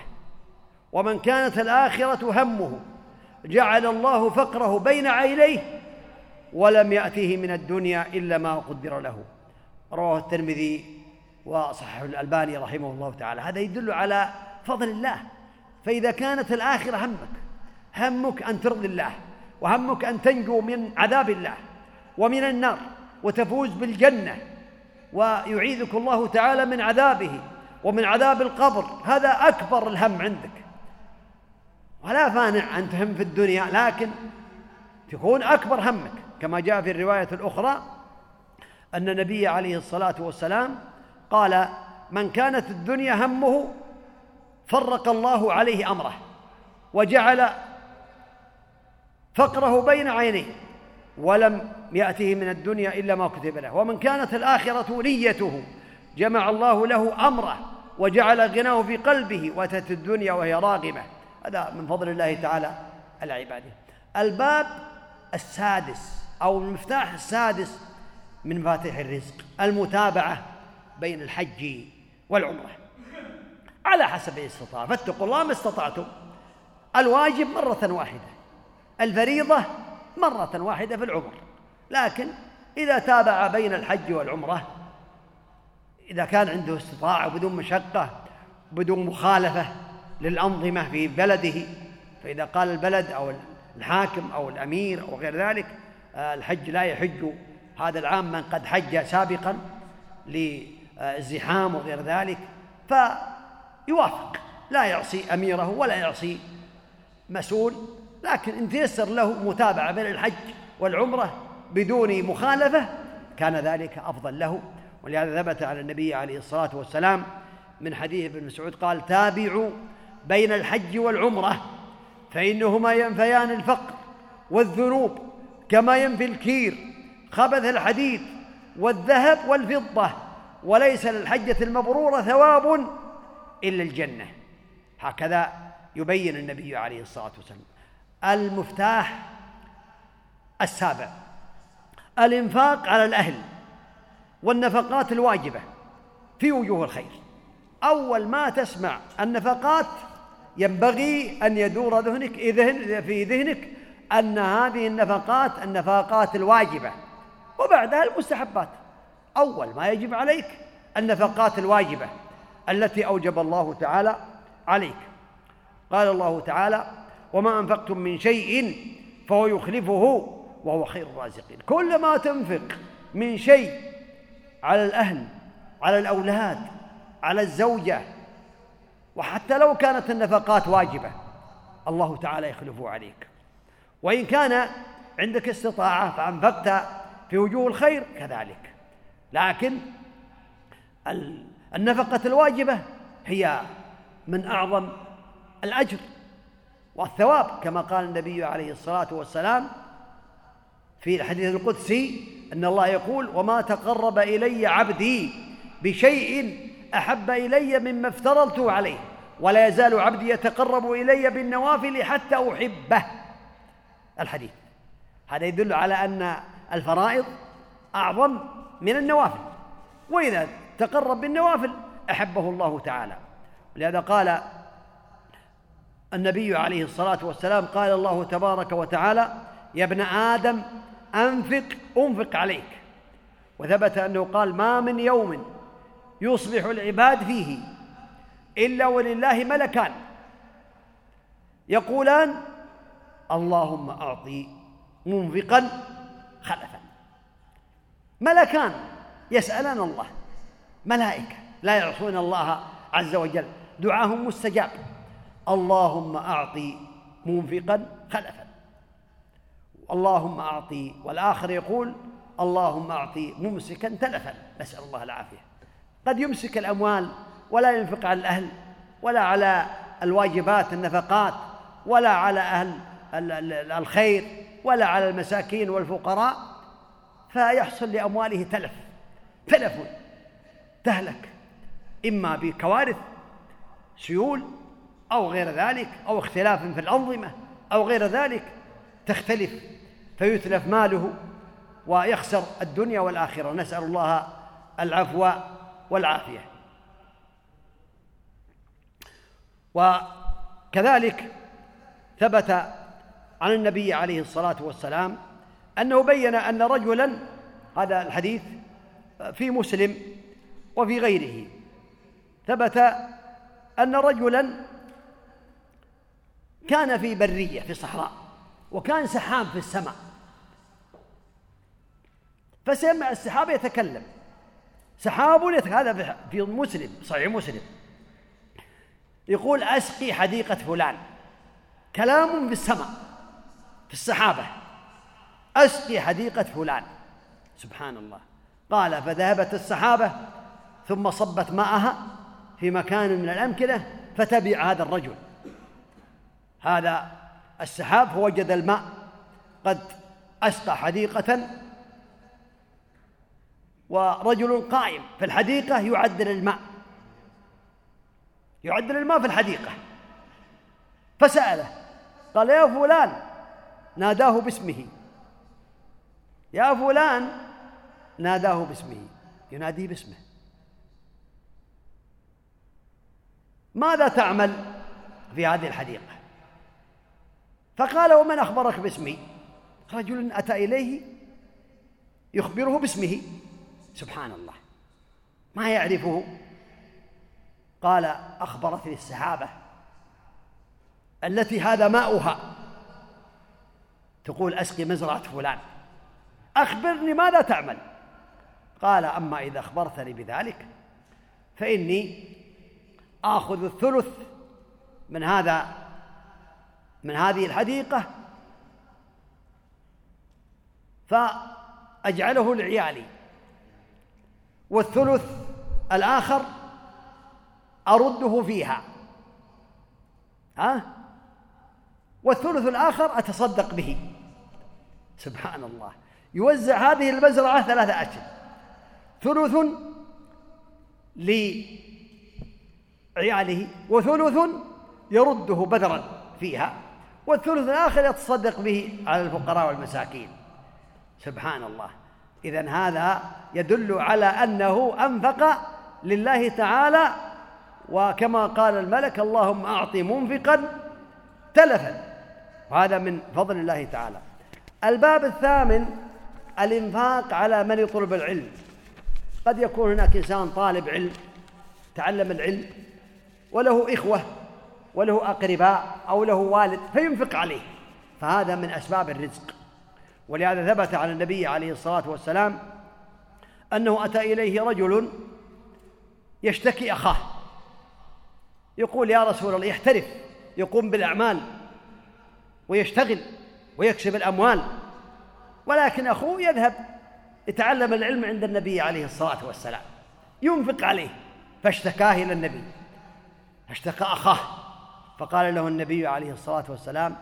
ومن كانت الآخرة همه. جعل الله فقره بين عينيه. ولم يأته من الدنيا إلا ما قدر له. رواه الترمذي وصححه الألباني رحمه الله تعالى. هذا يدل على فضل الله. فإذا كانت الآخرة همك همك أن ترضي الله وهمك أن تنجو من عذاب الله ومن النار وتفوز بالجنة ويعيذك الله تعالى من عذابه ومن عذاب القبر. هذا أكبر الهم عندك. ولا فانع أن تهم في الدنيا لكن تكون أكبر همك. كما جاء في الرواية الأخرى أن النبي عليه الصلاة والسلام قال من كانت الدنيا همه فرق الله عليه أمره وجعل فقره بين عينيه ولم يأته من الدنيا إلا ما كتب له ومن كانت الآخرة نيته جمع الله له أمره وجعل غناه في قلبه وأتت الدنيا وهي راغمة هذا من فضل الله تعالى على عباده الباب السادس أو المفتاح السادس من مفاتيح الرزق المتابعة بين الحج والعمرة. على حسب الاستطاعة فاتقوا الله ما استطعتم. الواجب مرة واحدة الفريضة مرة واحدة في العمر. لكن إذا تابع بين الحج والعمرة إذا كان عنده استطاعة بدون مشقة بدون مخالفة للأنظمة في بلده فإذا قال البلد أو الحاكم أو الأمير أو غير ذلك الحج لا يحج. هذا العام من قد حج سابقا للزحام وغير ذلك فيوافق. لا يعصي أميره ولا يعصي مسؤول لكن إن تيسر له متابعة بين الحج والعمرة بدون مخالفة كان ذلك أفضل له. ولهذا ثبت على النبي عليه الصلاة والسلام من حديث ابن مسعود قال تابعوا بين الحج والعمرة فإنهما ينفيان الفقر والذنوب كما ينفي الكير خبث الحديد والذهب والفضة وليس للحجة المبرورة ثواب إلا الجنة. هكذا يبين النبي عليه الصلاة والسلام. المفتاح السابع الإنفاق على الأهل والنفقات الواجبة في وجوه الخير. أول ما تسمع النفقات ينبغي أن يدور ذهنك في ذهنك أن هذه النفقات النفقات الواجبة. وبعدها المستحبات. أول ما يجب عليك النفقات الواجبة التي أوجب الله تعالى عليك. قال الله تعالى وما أنفقتم من شيء فهو يخلفه وهو خير الرازقين. كل ما تنفق من شيء على الأهل على الأولاد على الزوجة وحتى لو كانت النفقات واجبة الله تعالى يخلفه عليك. وإن كان عندك استطاعة فأنفقت في وجوه الخير كذلك. لكن النفقة الواجبة هي من أعظم الأجر والثواب كما قال النبي عليه الصلاة والسلام في الحديث القدسي أن الله يقول وما تقرب إلي عبدي بشيء أحب إلي مما افترضته عليه ولا يزال عبدي يتقرب إلي بالنوافل حتى أحبه. الحديث. هذا يدل على أن الفرائض أعظم من النوافل. وإذا تقرب بالنوافل أحبه الله تعالى. لهذا قال النبي عليه الصلاة والسلام قال الله تبارك وتعالى يا ابن آدم أنفق أنفق عليك. وثبت أنه قال ما من يوم يصبح العباد فيه إلا ولله ملكان. يقولان اللهم أعطي منفقا خلفا. ملكان يسألان الله. ملائكة لا يعصون الله عز وجل. دعاهم مستجاب. اللهم أعطي منفقا خلفا. اللهم أعطي والآخر يقول اللهم أعطي ممسكا تلفا. نسأل الله العافية. قد يمسك الأموال ولا ينفق على الأهل ولا على الواجبات النفقات ولا على أهل الخير ولا على المساكين والفقراء فيحصل لأمواله تلف. تلف تهلك إما بكوارث سيول أو غير ذلك أو اختلاف في الأنظمة أو غير ذلك تختلف. فيتلف ماله ويخسر الدنيا والآخرة. نسأل الله العفو والعافية. وكذلك ثبت عن النبي عليه الصلاة والسلام أنه بين أن رجلا هذا الحديث في مسلم وفي غيره. ثبت أن رجلا كان في برية في صحراء وكان سحاب في السماء. فسمع السحاب يتكلم. سحاب هذا في مسلم صحيح مسلم. يقول أسقي حديقة فلان. كلام في السماء. في السحابة. أسقي حديقة فلان. سبحان الله قال فذهبت السحابة ثم صبت ماءها في مكان من الأمكنة فتبع هذا الرجل. هذا السحاب فوجد الماء. قد أسقى حديقة ورجل قائم في الحديقة يعدل الماء. يعدل الماء في الحديقة. فسأله قال يا فلان ناداه باسمه. يا فلان ناداه باسمه. يناديه باسمه. ماذا تعمل في هذه الحديقة؟ فقال ومن أخبرك باسمي؟ رجل أتى إليه يخبره باسمه. سبحان الله. ما يعرفه؟ قال أخبرتني السحابة التي هذا ماؤها. تقول أسقي مزرعة فلان. أخبرني ماذا تعمل؟ قال أما إذا أخبرتني بذلك فإني آخذ الثلث من هذا من هذه الحديقة فأجعله لعيالي. والثلث الآخر أرده فيها. ها؟ والثلث الآخر أتصدق به. سبحان الله. يوزع هذه المزرعة ثلاثة أشهر ثلث لعياله وثلث يرده بذرا فيها. والثلث الآخر يتصدق به على الفقراء والمساكين. سبحان الله. إذا هذا يدل على أنه أنفق لله تعالى وكما قال الملك اللهم أعط منفقا تلفا. وهذا من فضل الله تعالى. الباب الثامن الإنفاق على من يطلب العلم. قد يكون هناك إنسان طالب علم تعلم العلم وله إخوة وله أقرباء أو له والد فينفق عليه. فهذا من أسباب الرزق. ولهذا ثبت عن النبي عليه الصلاة والسلام أنه أتى إليه رجل يشتكي أخاه. يقول يا رسول الله يحترف يقوم بالأعمال ويشتغل. ويكسب الأموال. ولكن أخوه يذهب يتعلم العلم عند النبي عليه الصلاة والسلام. ينفق عليه. فاشتكاه إلى النبي. اشتكى أخاه. فقال له النبي عليه الصلاة والسلام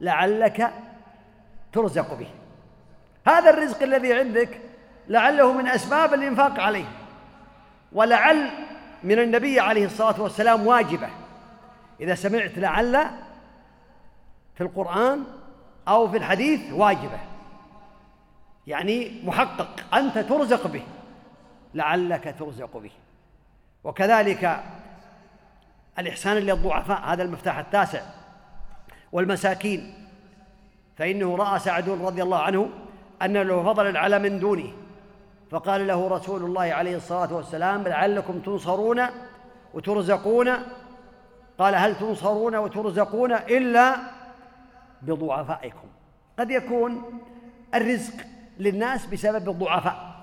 لعلك ترزق به. هذا الرزق الذي عندك لعله من أسباب الإنفاق عليه. ولعل من النبي عليه الصلاة والسلام واجبة. إذا سمعت لعل في القرآن أو في الحديث واجبة. يعني محقق أنت ترزق به لعلك ترزق به. وكذلك الإحسان للضعفاء هذا المفتاح التاسع. والمساكين فإنه رأى سعد رضي الله عنه أن له فضلا على من دونه. فقال له رسول الله عليه الصلاة والسلام لعلكم تنصرون وترزقون. قال هل تنصرون وترزقون إلا بضعفائكم. قد يكون الرزق للناس بسبب الضعفاء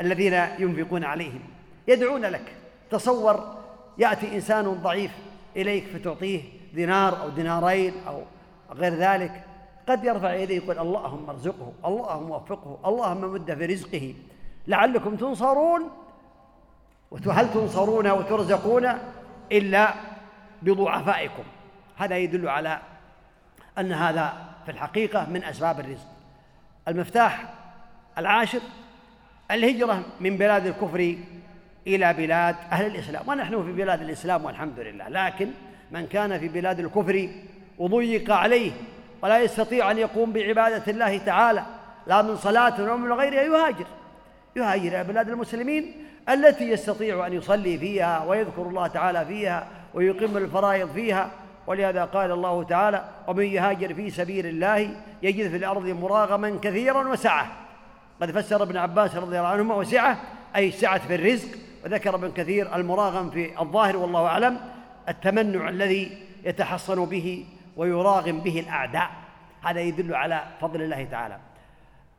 الذين ينفقون عليهم. يدعون لك. تصور يأتي إنسان ضعيف إليك فتعطيه دينار أو دينارين أو غير ذلك. قد يرفع يديه يقول اللهم ارزقه اللهم وفقه اللهم مد في رزقه. لعلكم تنصرون؟ وهل تنصرون وترزقون إلا بضعفائكم؟ هذا يدل على أن هذا في الحقيقة من أسباب الرزق. المفتاح العاشر الهجرة من بلاد الكفر إلى بلاد أهل الإسلام. ونحن في بلاد الإسلام والحمد لله لكن من كان في بلاد الكفر وضيق عليه ولا يستطيع أن يقوم بعبادة الله تعالى لا من صلاة ولا من غيرها يهاجر. يهاجر إلى بلاد المسلمين التي يستطيع أن يصلي فيها ويذكر الله تعالى فيها ويقيم الفرائض فيها. ولهذا قال الله تعالى ومن يهاجر في سبيل الله يجد في الأرض مراغما كثيرا وسعة. قد فسر ابن عباس رضي الله عنهما وسعة أي سعة في الرزق وذكر ابن كثير المراغم في الظاهر والله أعلم التمنع الذي يتحصن به ويراغم به الأعداء. هذا يدل على فضل الله تعالى.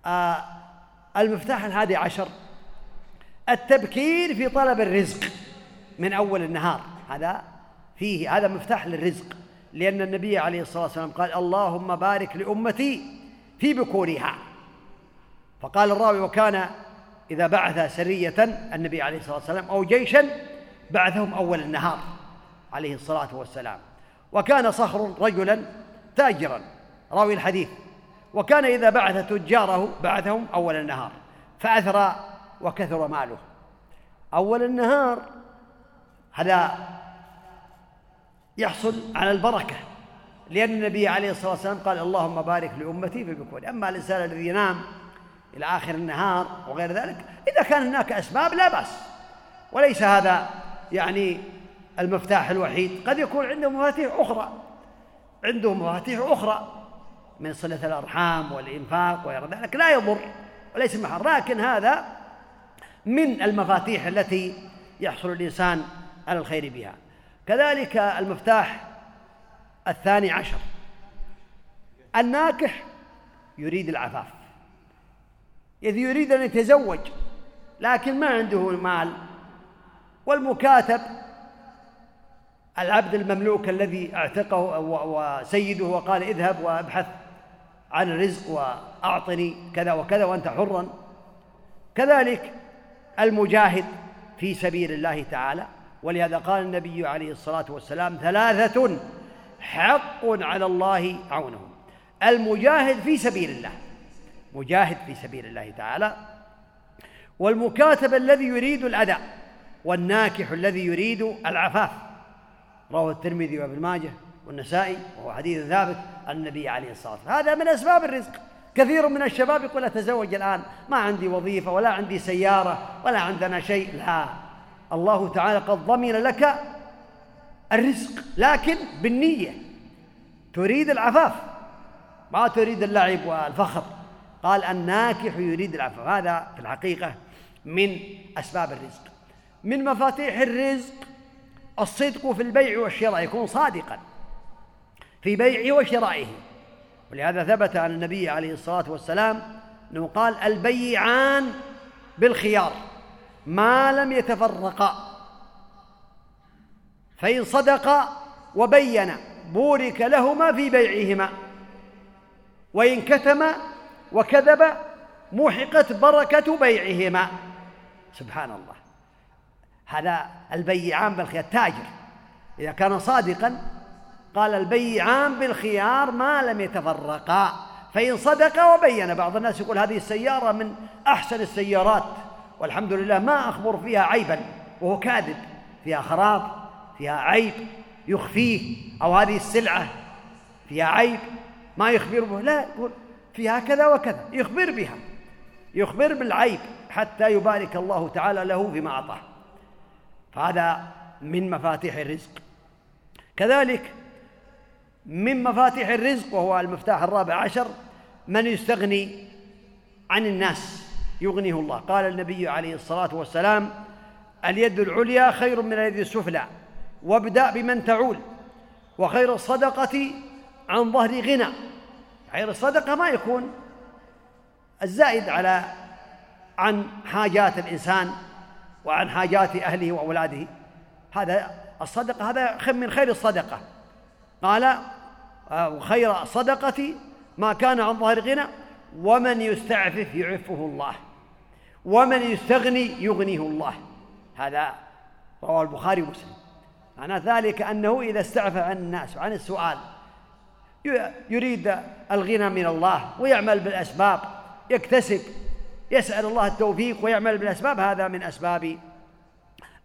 آه المفتاح الحادي عشر التبكير في طلب الرزق من أول النهار. هذا فيه هذا مفتاح للرزق. لأن النبي عليه الصلاة والسلام قال اللهم بارك لأمتي في بكورها. فقال الراوي وكان إذا بعث سرية النبي عليه الصلاة والسلام أو جيشا بعثهم أول النهار عليه الصلاة والسلام. وكان صخر رجلا تاجرا. راوي الحديث وكان إذا بعث تجاره بعثهم أول النهار فأثرى وكثر ماله. أول النهار هذا يحصل على البركة. لأن النبي عليه الصلاة والسلام قال اللهم بارك لأمتي في بكور أما الإنسان الذي ينام إلى آخر النهار وغير ذلك إذا كان هناك أسباب لا بأس. وليس هذا يعني المفتاح الوحيد. قد يكون عنده مفاتيح أخرى. عنده مفاتيح أخرى من صلة الأرحام والإنفاق وغير ذلك. لا يضر وليس محر لكن هذا من المفاتيح التي يحصل الإنسان على الخير بها. كذلك المفتاح الثاني عشر. الناكح يريد العفاف. إذ يريد أن يتزوج لكن ما عنده مال والمكاتب. العبد المملوك الذي اعتقه وسيده وقال اذهب وابحث عن الرزق وأعطني كذا وكذا وأنت حرا. كذلك المجاهد في سبيل الله تعالى. ولهذا قال النبي عليه الصلاة والسلام ثلاثة حق على الله عونهم. المجاهد في سبيل الله مجاهد في سبيل الله تعالى والمكاتب الذي يريد الاداء والناكح الذي يريد العفاف. رواه الترمذي وابن ماجه والنسائي وهو حديث ثابت عن النبي عليه الصلاة والسلام. هذا من أسباب الرزق. كثير من الشباب يقول أتزوج الآن ما عندي وظيفة ولا عندي سيارة ولا عندنا شيء. لا. الله تعالى قد ضمن لك الرزق لكن بالنية. تريد العفاف؟ ما تريد اللعب والفخر. قال الناكح يريد العفو هذا في الحقيقة من أسباب الرزق. من مفاتيح الرزق الصدق في البيع والشراء يكون صادقا في بيعه وشرائه. ولهذا ثبت عن النبي عليه الصلاة والسلام أنه قال البيعان بالخيار. ما لم يتفرقا فإن صدقا وبينا بورك لهما في بيعهما. وإن كتم وكذب محقت بركة بيعهما. سبحان الله. هذا البيعان بالخيار تاجر. إذا كان صادقا قال البيعان بالخيار ما لم يتفرقا. فإن صدق وبين. بعض الناس يقول هذه السيارة من أحسن السيارات. والحمد لله ما أخبر فيها عيبا وهو كاذب فيها خراب فيها عيب يخفيه أو هذه السلعة فيها عيب ما يخبر به لا يقول فيها كذا وكذا يخبر بها يخبر بالعيب حتى يبارك الله تعالى له فيما أعطاه. فهذا من مفاتيح الرزق. كذلك من مفاتيح الرزق وهو المفتاح الرابع عشر من يستغني عن الناس. يغنيه الله. قال النبي عليه الصلاة والسلام اليد العليا خير من اليد السفلى وابدأ بمن تعول وخير الصدقة عن ظهر غنى. خير الصدقة ما يكون الزائد على عن حاجات الإنسان وعن حاجات أهله وأولاده. هذا الصدقة هذا من خير الصدقة. قال وخير الصدقة ما كان عن ظهر غنى ومن يستعفف يعفه الله. ومن يستغني يغنيه الله. هذا رواه البخاري ومسلم. معنى ذلك أنه إذا استعفى عن الناس وعن السؤال يريد الغنى من الله ويعمل بالأسباب يكتسب يسأل الله التوفيق ويعمل بالأسباب هذا من أسباب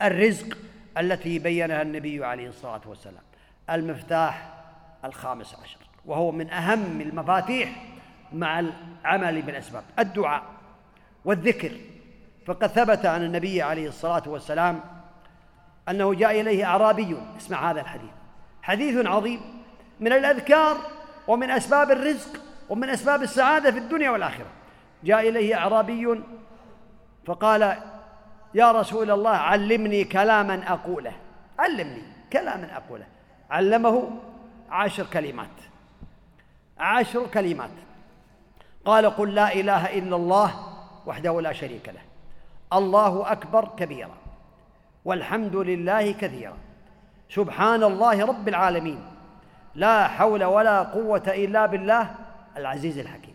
الرزق التي بينها النبي عليه الصلاة والسلام. المفتاح الخامس عشر وهو من أهم المفاتيح مع العمل بالأسباب. الدعاء. والذكر. فقد ثبت عن النبي عليه الصلاة والسلام أنه جاء إليه أعرابي. اسمع هذا الحديث. حديث عظيم من الأذكار ومن أسباب الرزق ومن أسباب السعادة في الدنيا والآخرة. جاء إليه أعرابي فقال يا رسول الله علمني كلاما أقوله. علمني كلاما أقوله. علمه عشر كلمات. عشر كلمات. قال قل لا إله إلا الله وحده لا شريك له. الله أكبر كبيرا والحمد لله كثيرا. سبحان الله رب العالمين. لا حول ولا قوة إلا بالله العزيز الحكيم.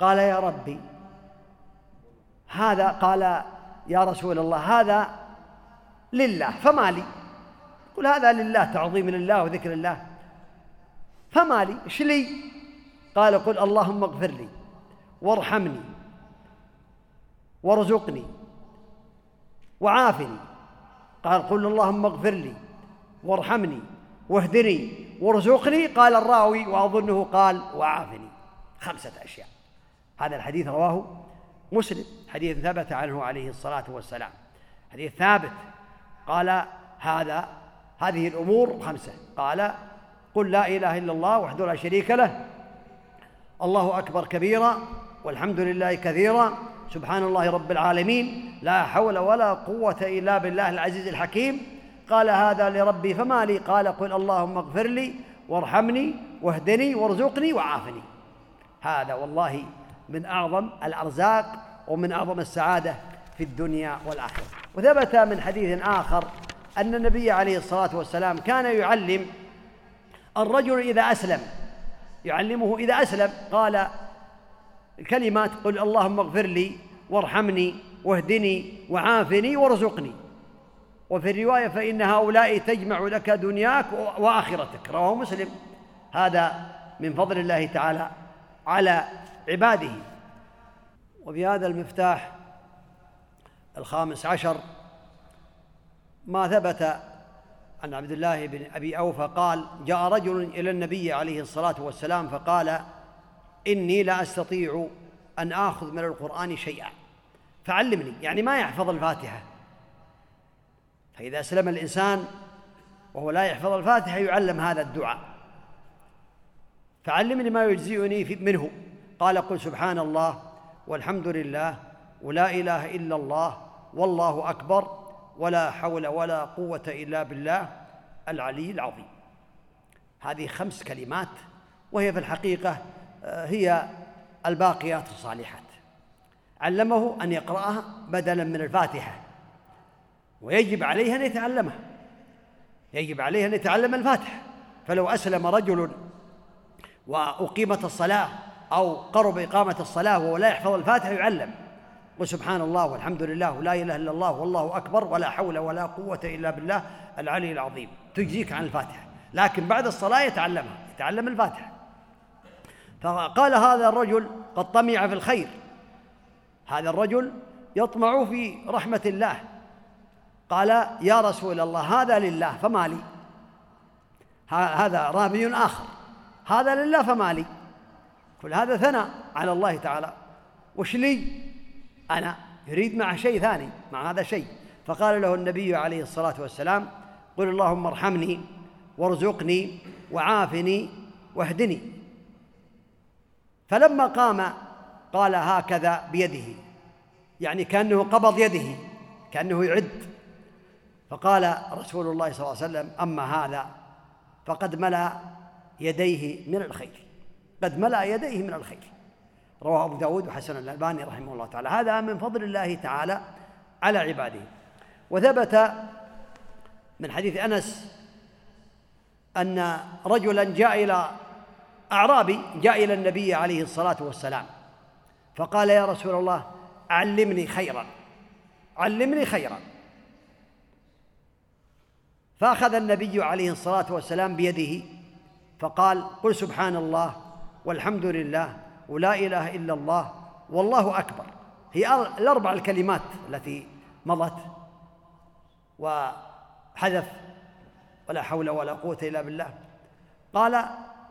قال يا ربي هذا قال يا رسول الله هذا لله فما لي؟ قل هذا لله تعظيم لله وذكر الله فما لي؟ إيش لي؟ قال قل اللهم اغفر لي. وارحمني وارزقني وعافني. قال قل اللهم اغفر لي وارحمني واهدني وارزقني. قال الراوي وأظنه قال وعافني. خمسة أشياء. هذا الحديث رواه مسلم. حديث ثبت عنه عليه الصلاة والسلام. حديث ثابت. قال هذا هذه الأمور خمسة. قال قل لا إله إلا الله وحده لا شريك له. الله أكبر كبيرا. والحمد لله كثيرا. سبحان الله رب العالمين. لا حول ولا قوة إلا بالله العزيز الحكيم. قال هذا لربي فما لي. قال قل اللهم اغفر لي وارحمني واهدني وارزقني وعافني. هذا والله من أعظم الأرزاق ومن أعظم السعادة في الدنيا والآخرة. وثبت من حديث آخر أن النبي عليه الصلاة والسلام كان يعلم الرجل إذا أسلم. يعلمه إذا أسلم. قال الكلمات قل اللهم اغفر لي وارحمني واهدني وعافني وارزقني. وفي الرواية فإن هؤلاء تجمع لك دنياك وآخرتك. رواه مسلم. هذا من فضل الله تعالى على عباده. وبهذا المفتاح الخامس عشر ما ثبت عن عبد الله بن أبي أوفى قال جاء رجل إلى النبي عليه الصلاة والسلام فقال إني لا أستطيع أن آخذ من القرآن شيئا. فعلمني يعني ما يحفظ الفاتحة. فإذا أسلم الإنسان وهو لا يحفظ الفاتحة يعلم هذا الدعاء. فعلمني ما يجزئني منه. قال قل سبحان الله والحمد لله ولا إله إلا الله والله أكبر ولا حول ولا قوة إلا بالله العلي العظيم. هذه خمس كلمات وهي في الحقيقة آه، هي الباقيات الصالحات. علمه أن يقرأها بدلا من الفاتحة. ويجب عليه أن يتعلمها. يجب عليه أن يتعلم الفاتحة. فلو أسلم رجل وأقيمت الصلاة أو قرب إقامة الصلاة وهو لا يحفظ الفاتحة يعلم. وسبحان الله والحمد لله ولا إله إلا الله والله أكبر ولا حول ولا قوة إلا بالله العلي العظيم. تجزيك عن الفاتحة. لكن بعد الصلاة يتعلمها يتعلم الفاتحة. فقال هذا الرجل قد طمع في الخير. هذا الرجل يطمع في رحمة الله. قال يا رسول الله هذا لله فما لي. هذا رابي آخر. هذا لله فما لي. كل هذا ثناء على الله تعالى. وش لي؟ أنا يريد مع شيء ثاني مع هذا شيء. فقال له النبي عليه الصلاة والسلام قل اللهم ارحمني وارزقني وعافني واهدني. فلما قام قال هكذا بيده يعني كأنه قبض يده كأنه يعد. فقال رسول الله صلى الله عليه وسلم أما هذا فقد ملأ يديه من الخير قد ملأ يديه من الخير. رواه أبو داود وحسن الألباني رحمه الله تعالى. هذا من فضل الله تعالى على عباده. وثبت من حديث أنس أن رجلا جاء إلى أعرابي جاء إلى النبي عليه الصلاة والسلام فقال يا رسول الله علمني خيرا علمني خيرا. فأخذ النبي عليه الصلاة والسلام بيده فقال قل سبحان الله والحمد لله ولا إله إلا الله والله أكبر. هي الأربع الكلمات التي مضت وحذف ولا حول ولا قوة إلا بالله. قال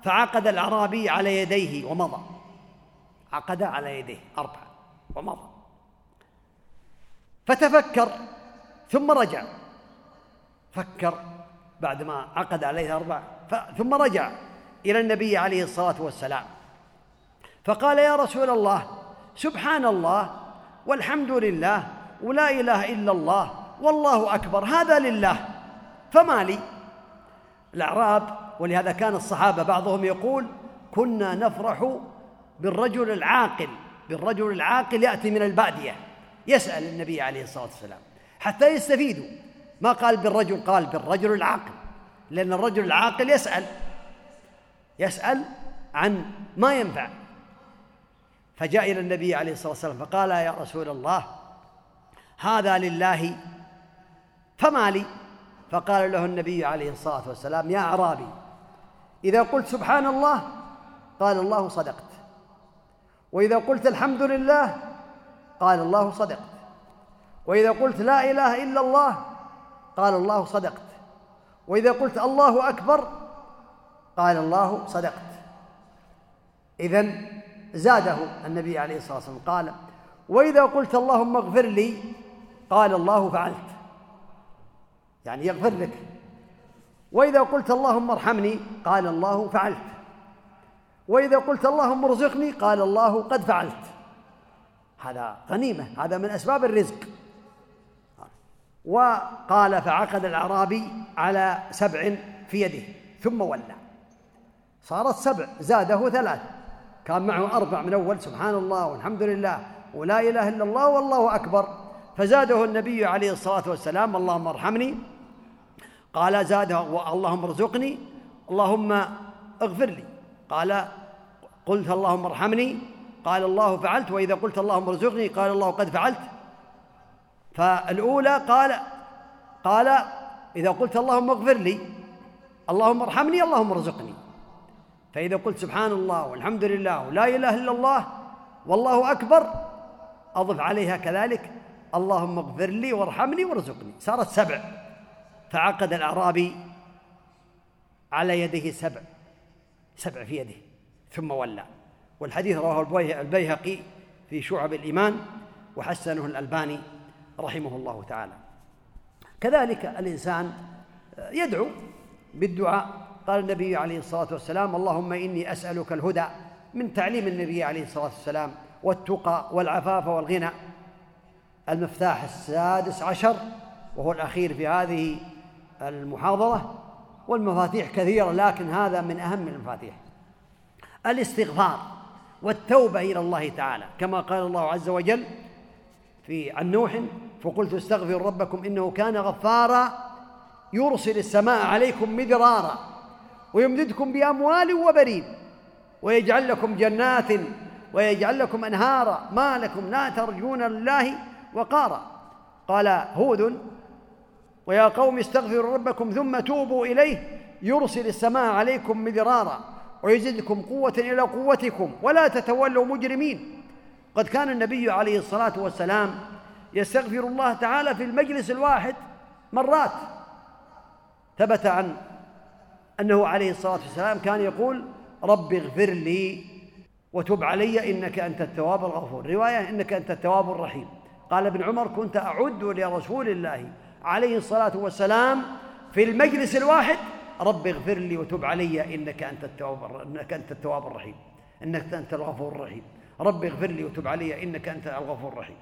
فعقد الأعرابي على يديه ومضى. عقد على يديه اربعه ومضى. فتفكر ثم رجع. فكر بعدما عقد عليه أربع ثم رجع إلى النبي عليه الصلاة والسلام. فقال يا رسول الله سبحان الله والحمد لله ولا إله إلا الله والله أكبر هذا لله فما لي؟ الأعراب ولهذا كان الصحابة بعضهم يقول كنا نفرح بالرجل العاقل بالرجل العاقل يأتي من البادية يسأل النبي عليه الصلاة والسلام حتى يستفيدوا ما قال بالرجل؟ قال بالرجل العاقل لأن الرجل العاقل يسأل يسأل عن ما ينفع. فجاء إلى النبي عليه الصلاة والسلام فقال يا رسول الله هذا لله فما لي؟ فقال له النبي عليه الصلاة والسلام يا أعرابي إذا قلت سبحان الله قال الله صدقت. وإذا قلت الحمد لله قال الله صدقت. وإذا قلت لا إله إلا الله قال الله صدقت. وإذا قلت الله أكبر قال الله صدقت. إذن زاده النبي عليه الصلاة والسلام قال وإذا قلت اللهم اغفر لي قال الله فعلت. يعني يغفر لك. وإذا قلت اللهم ارحمني قال الله فعلت. وإذا قلت اللهم ارزقني قال الله قد فعلت. هذا غنيمة هذا من أسباب الرزق. وقال فعقد الأعرابي على سبع في يده ثم ولى. صارت سبع زاده ثلاث. كان معه أربع من أول سبحان الله والحمد لله ولا إله إلا الله والله أكبر. فزاده النبي عليه الصلاة والسلام اللهم ارحمني. قال زاده اللهم ارزقني اللهم اغفر لي. قال قلت اللهم ارحمني. قال الله فعلت وإذا قلت اللهم ارزقني قال الله قد فعلت. فالأولى قال قال إذا قلت اللهم اغفر لي اللهم ارحمني اللهم ارزقني. فإذا قلت سبحان الله والحمد لله ولا إله إلا الله والله أكبر أضف عليها كذلك اللهم اغفر لي وارحمني وارزقني. صارت سبع. فعقد الأعرابي على يده سبع سبع في يده ثم ولى. والحديث رواه البيهقي في شعب الإيمان وحسنه الألباني رحمه الله تعالى. كذلك الإنسان يدعو بالدعاء. قال النبي عليه الصلاة والسلام اللهم إني أسألك الهدى من تعليم النبي عليه الصلاة والسلام والتقى والعفاف والغنى. المفتاح السادس عشر وهو الأخير في هذه المحاضرة والمفاتيح كثيرة لكن هذا من أهم المفاتيح. الاستغفار والتوبة إلى الله تعالى. كما قال الله عز وجل في عن نوح فقلت استغفروا ربكم إنه كان غفارا يرسل السماء عليكم مدرارا ويمددكم بأموال وبنين ويجعل لكم جنات ويجعل لكم أنهارا. ما لكم لا ترجون لله وقارا. قال هود ويا قوم استغفروا ربكم ثم توبوا إليه يرسل السماء عليكم مدرارا ويزدكم قوة إلى قوتكم ولا تتولوا مجرمين. قد كان النبي عليه الصلاة والسلام يستغفر الله تعالى في المجلس الواحد مرات. ثبت عن أنه عليه الصلاة والسلام كان يقول رب اغفر لي وتب علي إنك أنت التواب الغفور. رواية إنك أنت التواب الرحيم. قال ابن عمر كنت أعد لرسول الله عليه الصلاة والسلام في المجلس الواحد رب اغفر لي وتب علي إنك أنت التواب إنك أنت التواب الرحيم إنك أنت الغفور الرحيم. رب اغفر لي وتب علي إنك أنت الغفور الرحيم.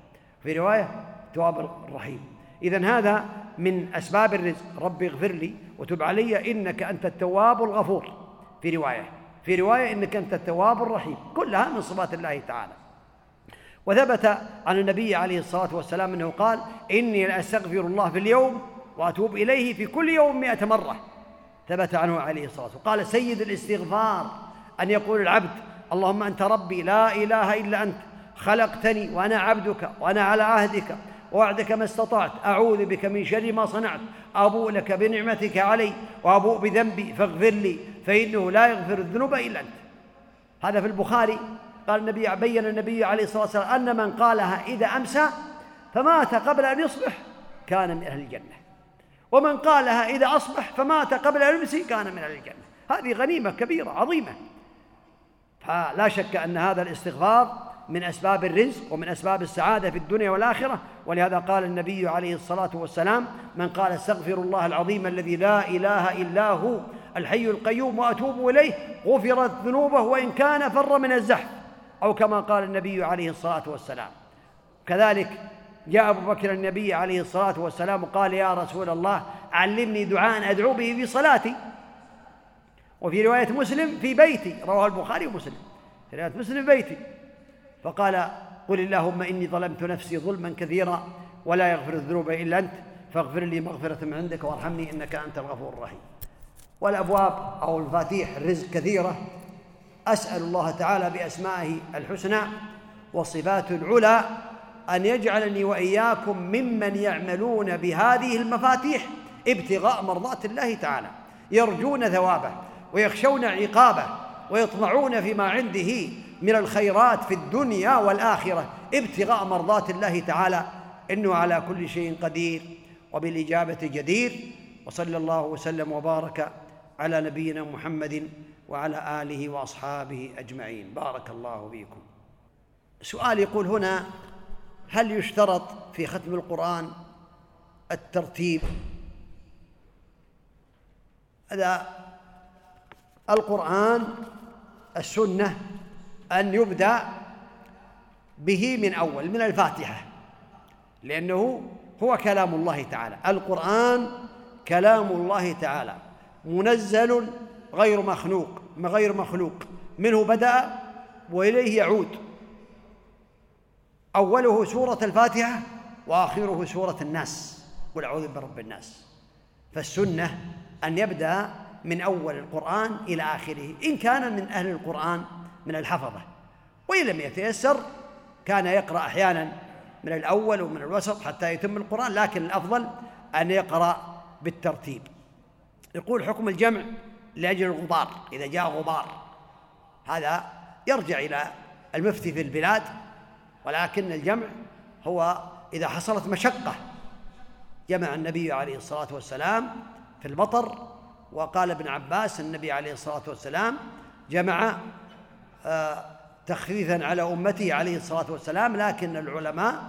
في رواية التواب الرحيم. إذا هذا من أسباب الرزق. رب اغفر لي وتب علي إنك أنت التواب الغفور. في رواية في رواية إنك أنت التواب الرحيم. كلها من صفات الله تعالى. وثبت عن النبي عليه الصلاة والسلام أنه قال إني لأستغفر الله في اليوم وأتوب إليه في كل يوم مئة مرة. ثبت عنه عليه الصلاة والسلام. قال سيد الاستغفار أن يقول العبد اللهم أنت ربي لا إله إلا أنت خلقتني وأنا عبدك وأنا على عهدك ووعدك ما استطعت أعوذ بك من شر ما صنعت أبوء لك بنعمتك علي وأبوء بذنبي فاغفر لي فإنه لا يغفر الذنوب إلا أنت. هذا في البخاري قال النبي بين النبي عليه الصلاة والسلام أن من قالها إذا أمسى فمات قبل أن يصبح كان من أهل الجنة. ومن قالها إذا أصبح فمات قبل أن يمسي كان من أهل الجنة. هذه غنيمة كبيرة عظيمة. فلا شك أن هذا الاستغفار من أسباب الرزق ومن أسباب السعادة في الدنيا والآخرة. ولهذا قال النبي عليه الصلاة والسلام من قال استغفر الله العظيم الذي لا إله إلا هو الحي القيوم وأتوب إليه غفرت ذنوبه وإن كان فر من الزحف. أو كما قال النبي عليه الصلاة والسلام. كذلك جاء أبو بكر النبي عليه الصلاة والسلام وقال يا رسول الله علمني دعاء أدعو به في صلاتي. وفي رواية مسلم في بيتي رواه البخاري ومسلم. في رواية مسلم في بيتي. فقال قل اللهم إني ظلمت نفسي ظلما كثيرا ولا يغفر الذنوب إلا أنت فاغفر لي مغفرة من عندك وارحمني إنك أنت الغفور الرحيم. والأبواب أو المفاتيح الرزق كثيرة أسأل الله تعالى بأسمائه الحسنى وصفاته العلى أن يجعلني وإياكم ممن يعملون بهذه المفاتيح ابتغاء مرضات الله تعالى يرجون ثوابه ويخشون عقابه ويطمعون فيما عنده من الخيرات في الدنيا والآخرة ابتغاء مرضات الله تعالى إنه على كل شيء قدير وبالإجابة جدير وصلى الله وسلم وبارك على نبينا محمد وعلى آله وأصحابه أجمعين. بارك الله فيكم. سؤال يقول هنا هل يشترط في ختم القرآن الترتيب؟ هذا القرآن السنة أن يبدأ به من أول من الفاتحة لأنه هو كلام الله تعالى. القرآن كلام الله تعالى منزل غير مخلوق غير مخلوق. منه بدأ وإليه يعود. أوله سورة الفاتحة وآخره سورة الناس. قل أعوذ برب الناس. فالسنة أن يبدأ من أول القرآن إلى آخره إن كان من أهل القرآن من الحفظة. وإن لم يتيسر كان يقرأ أحيانا من الأول ومن الوسط حتى يتم القرآن لكن الأفضل أن يقرأ بالترتيب. يقول حكم الجمع لأجل الغبار إذا جاء غبار هذا يرجع إلى المفتي في البلاد ولكن الجمع هو إذا حصلت مشقة جمع النبي عليه الصلاة والسلام في المطر وقال ابن عباس النبي عليه الصلاة والسلام جمع آه، تخفيفا على أمته عليه الصلاة والسلام لكن العلماء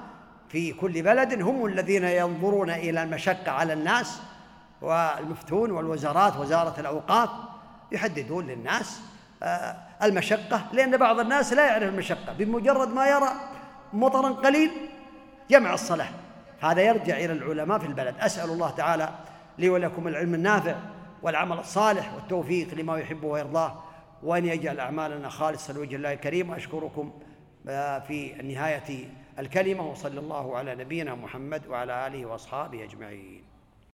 في كل بلد هم الذين ينظرون إلى المشقة على الناس والمفتون والوزارات وزارة الأوقاف يحددون للناس آه، المشقة لأن بعض الناس لا يعرف المشقة بمجرد ما يرى مطرا قليل جمع الصلاة. هذا يرجع إلى العلماء في البلد. أسأل الله تعالى لي ولكم العلم النافع والعمل الصالح والتوفيق لما يحبه ويرضاه وأن يجعل أعمالنا خالصة لوجه الله الكريم. وأشكركم آه، في نهاية الكلمة وصلى الله على نبينا محمد وعلى آله وأصحابه أجمعين.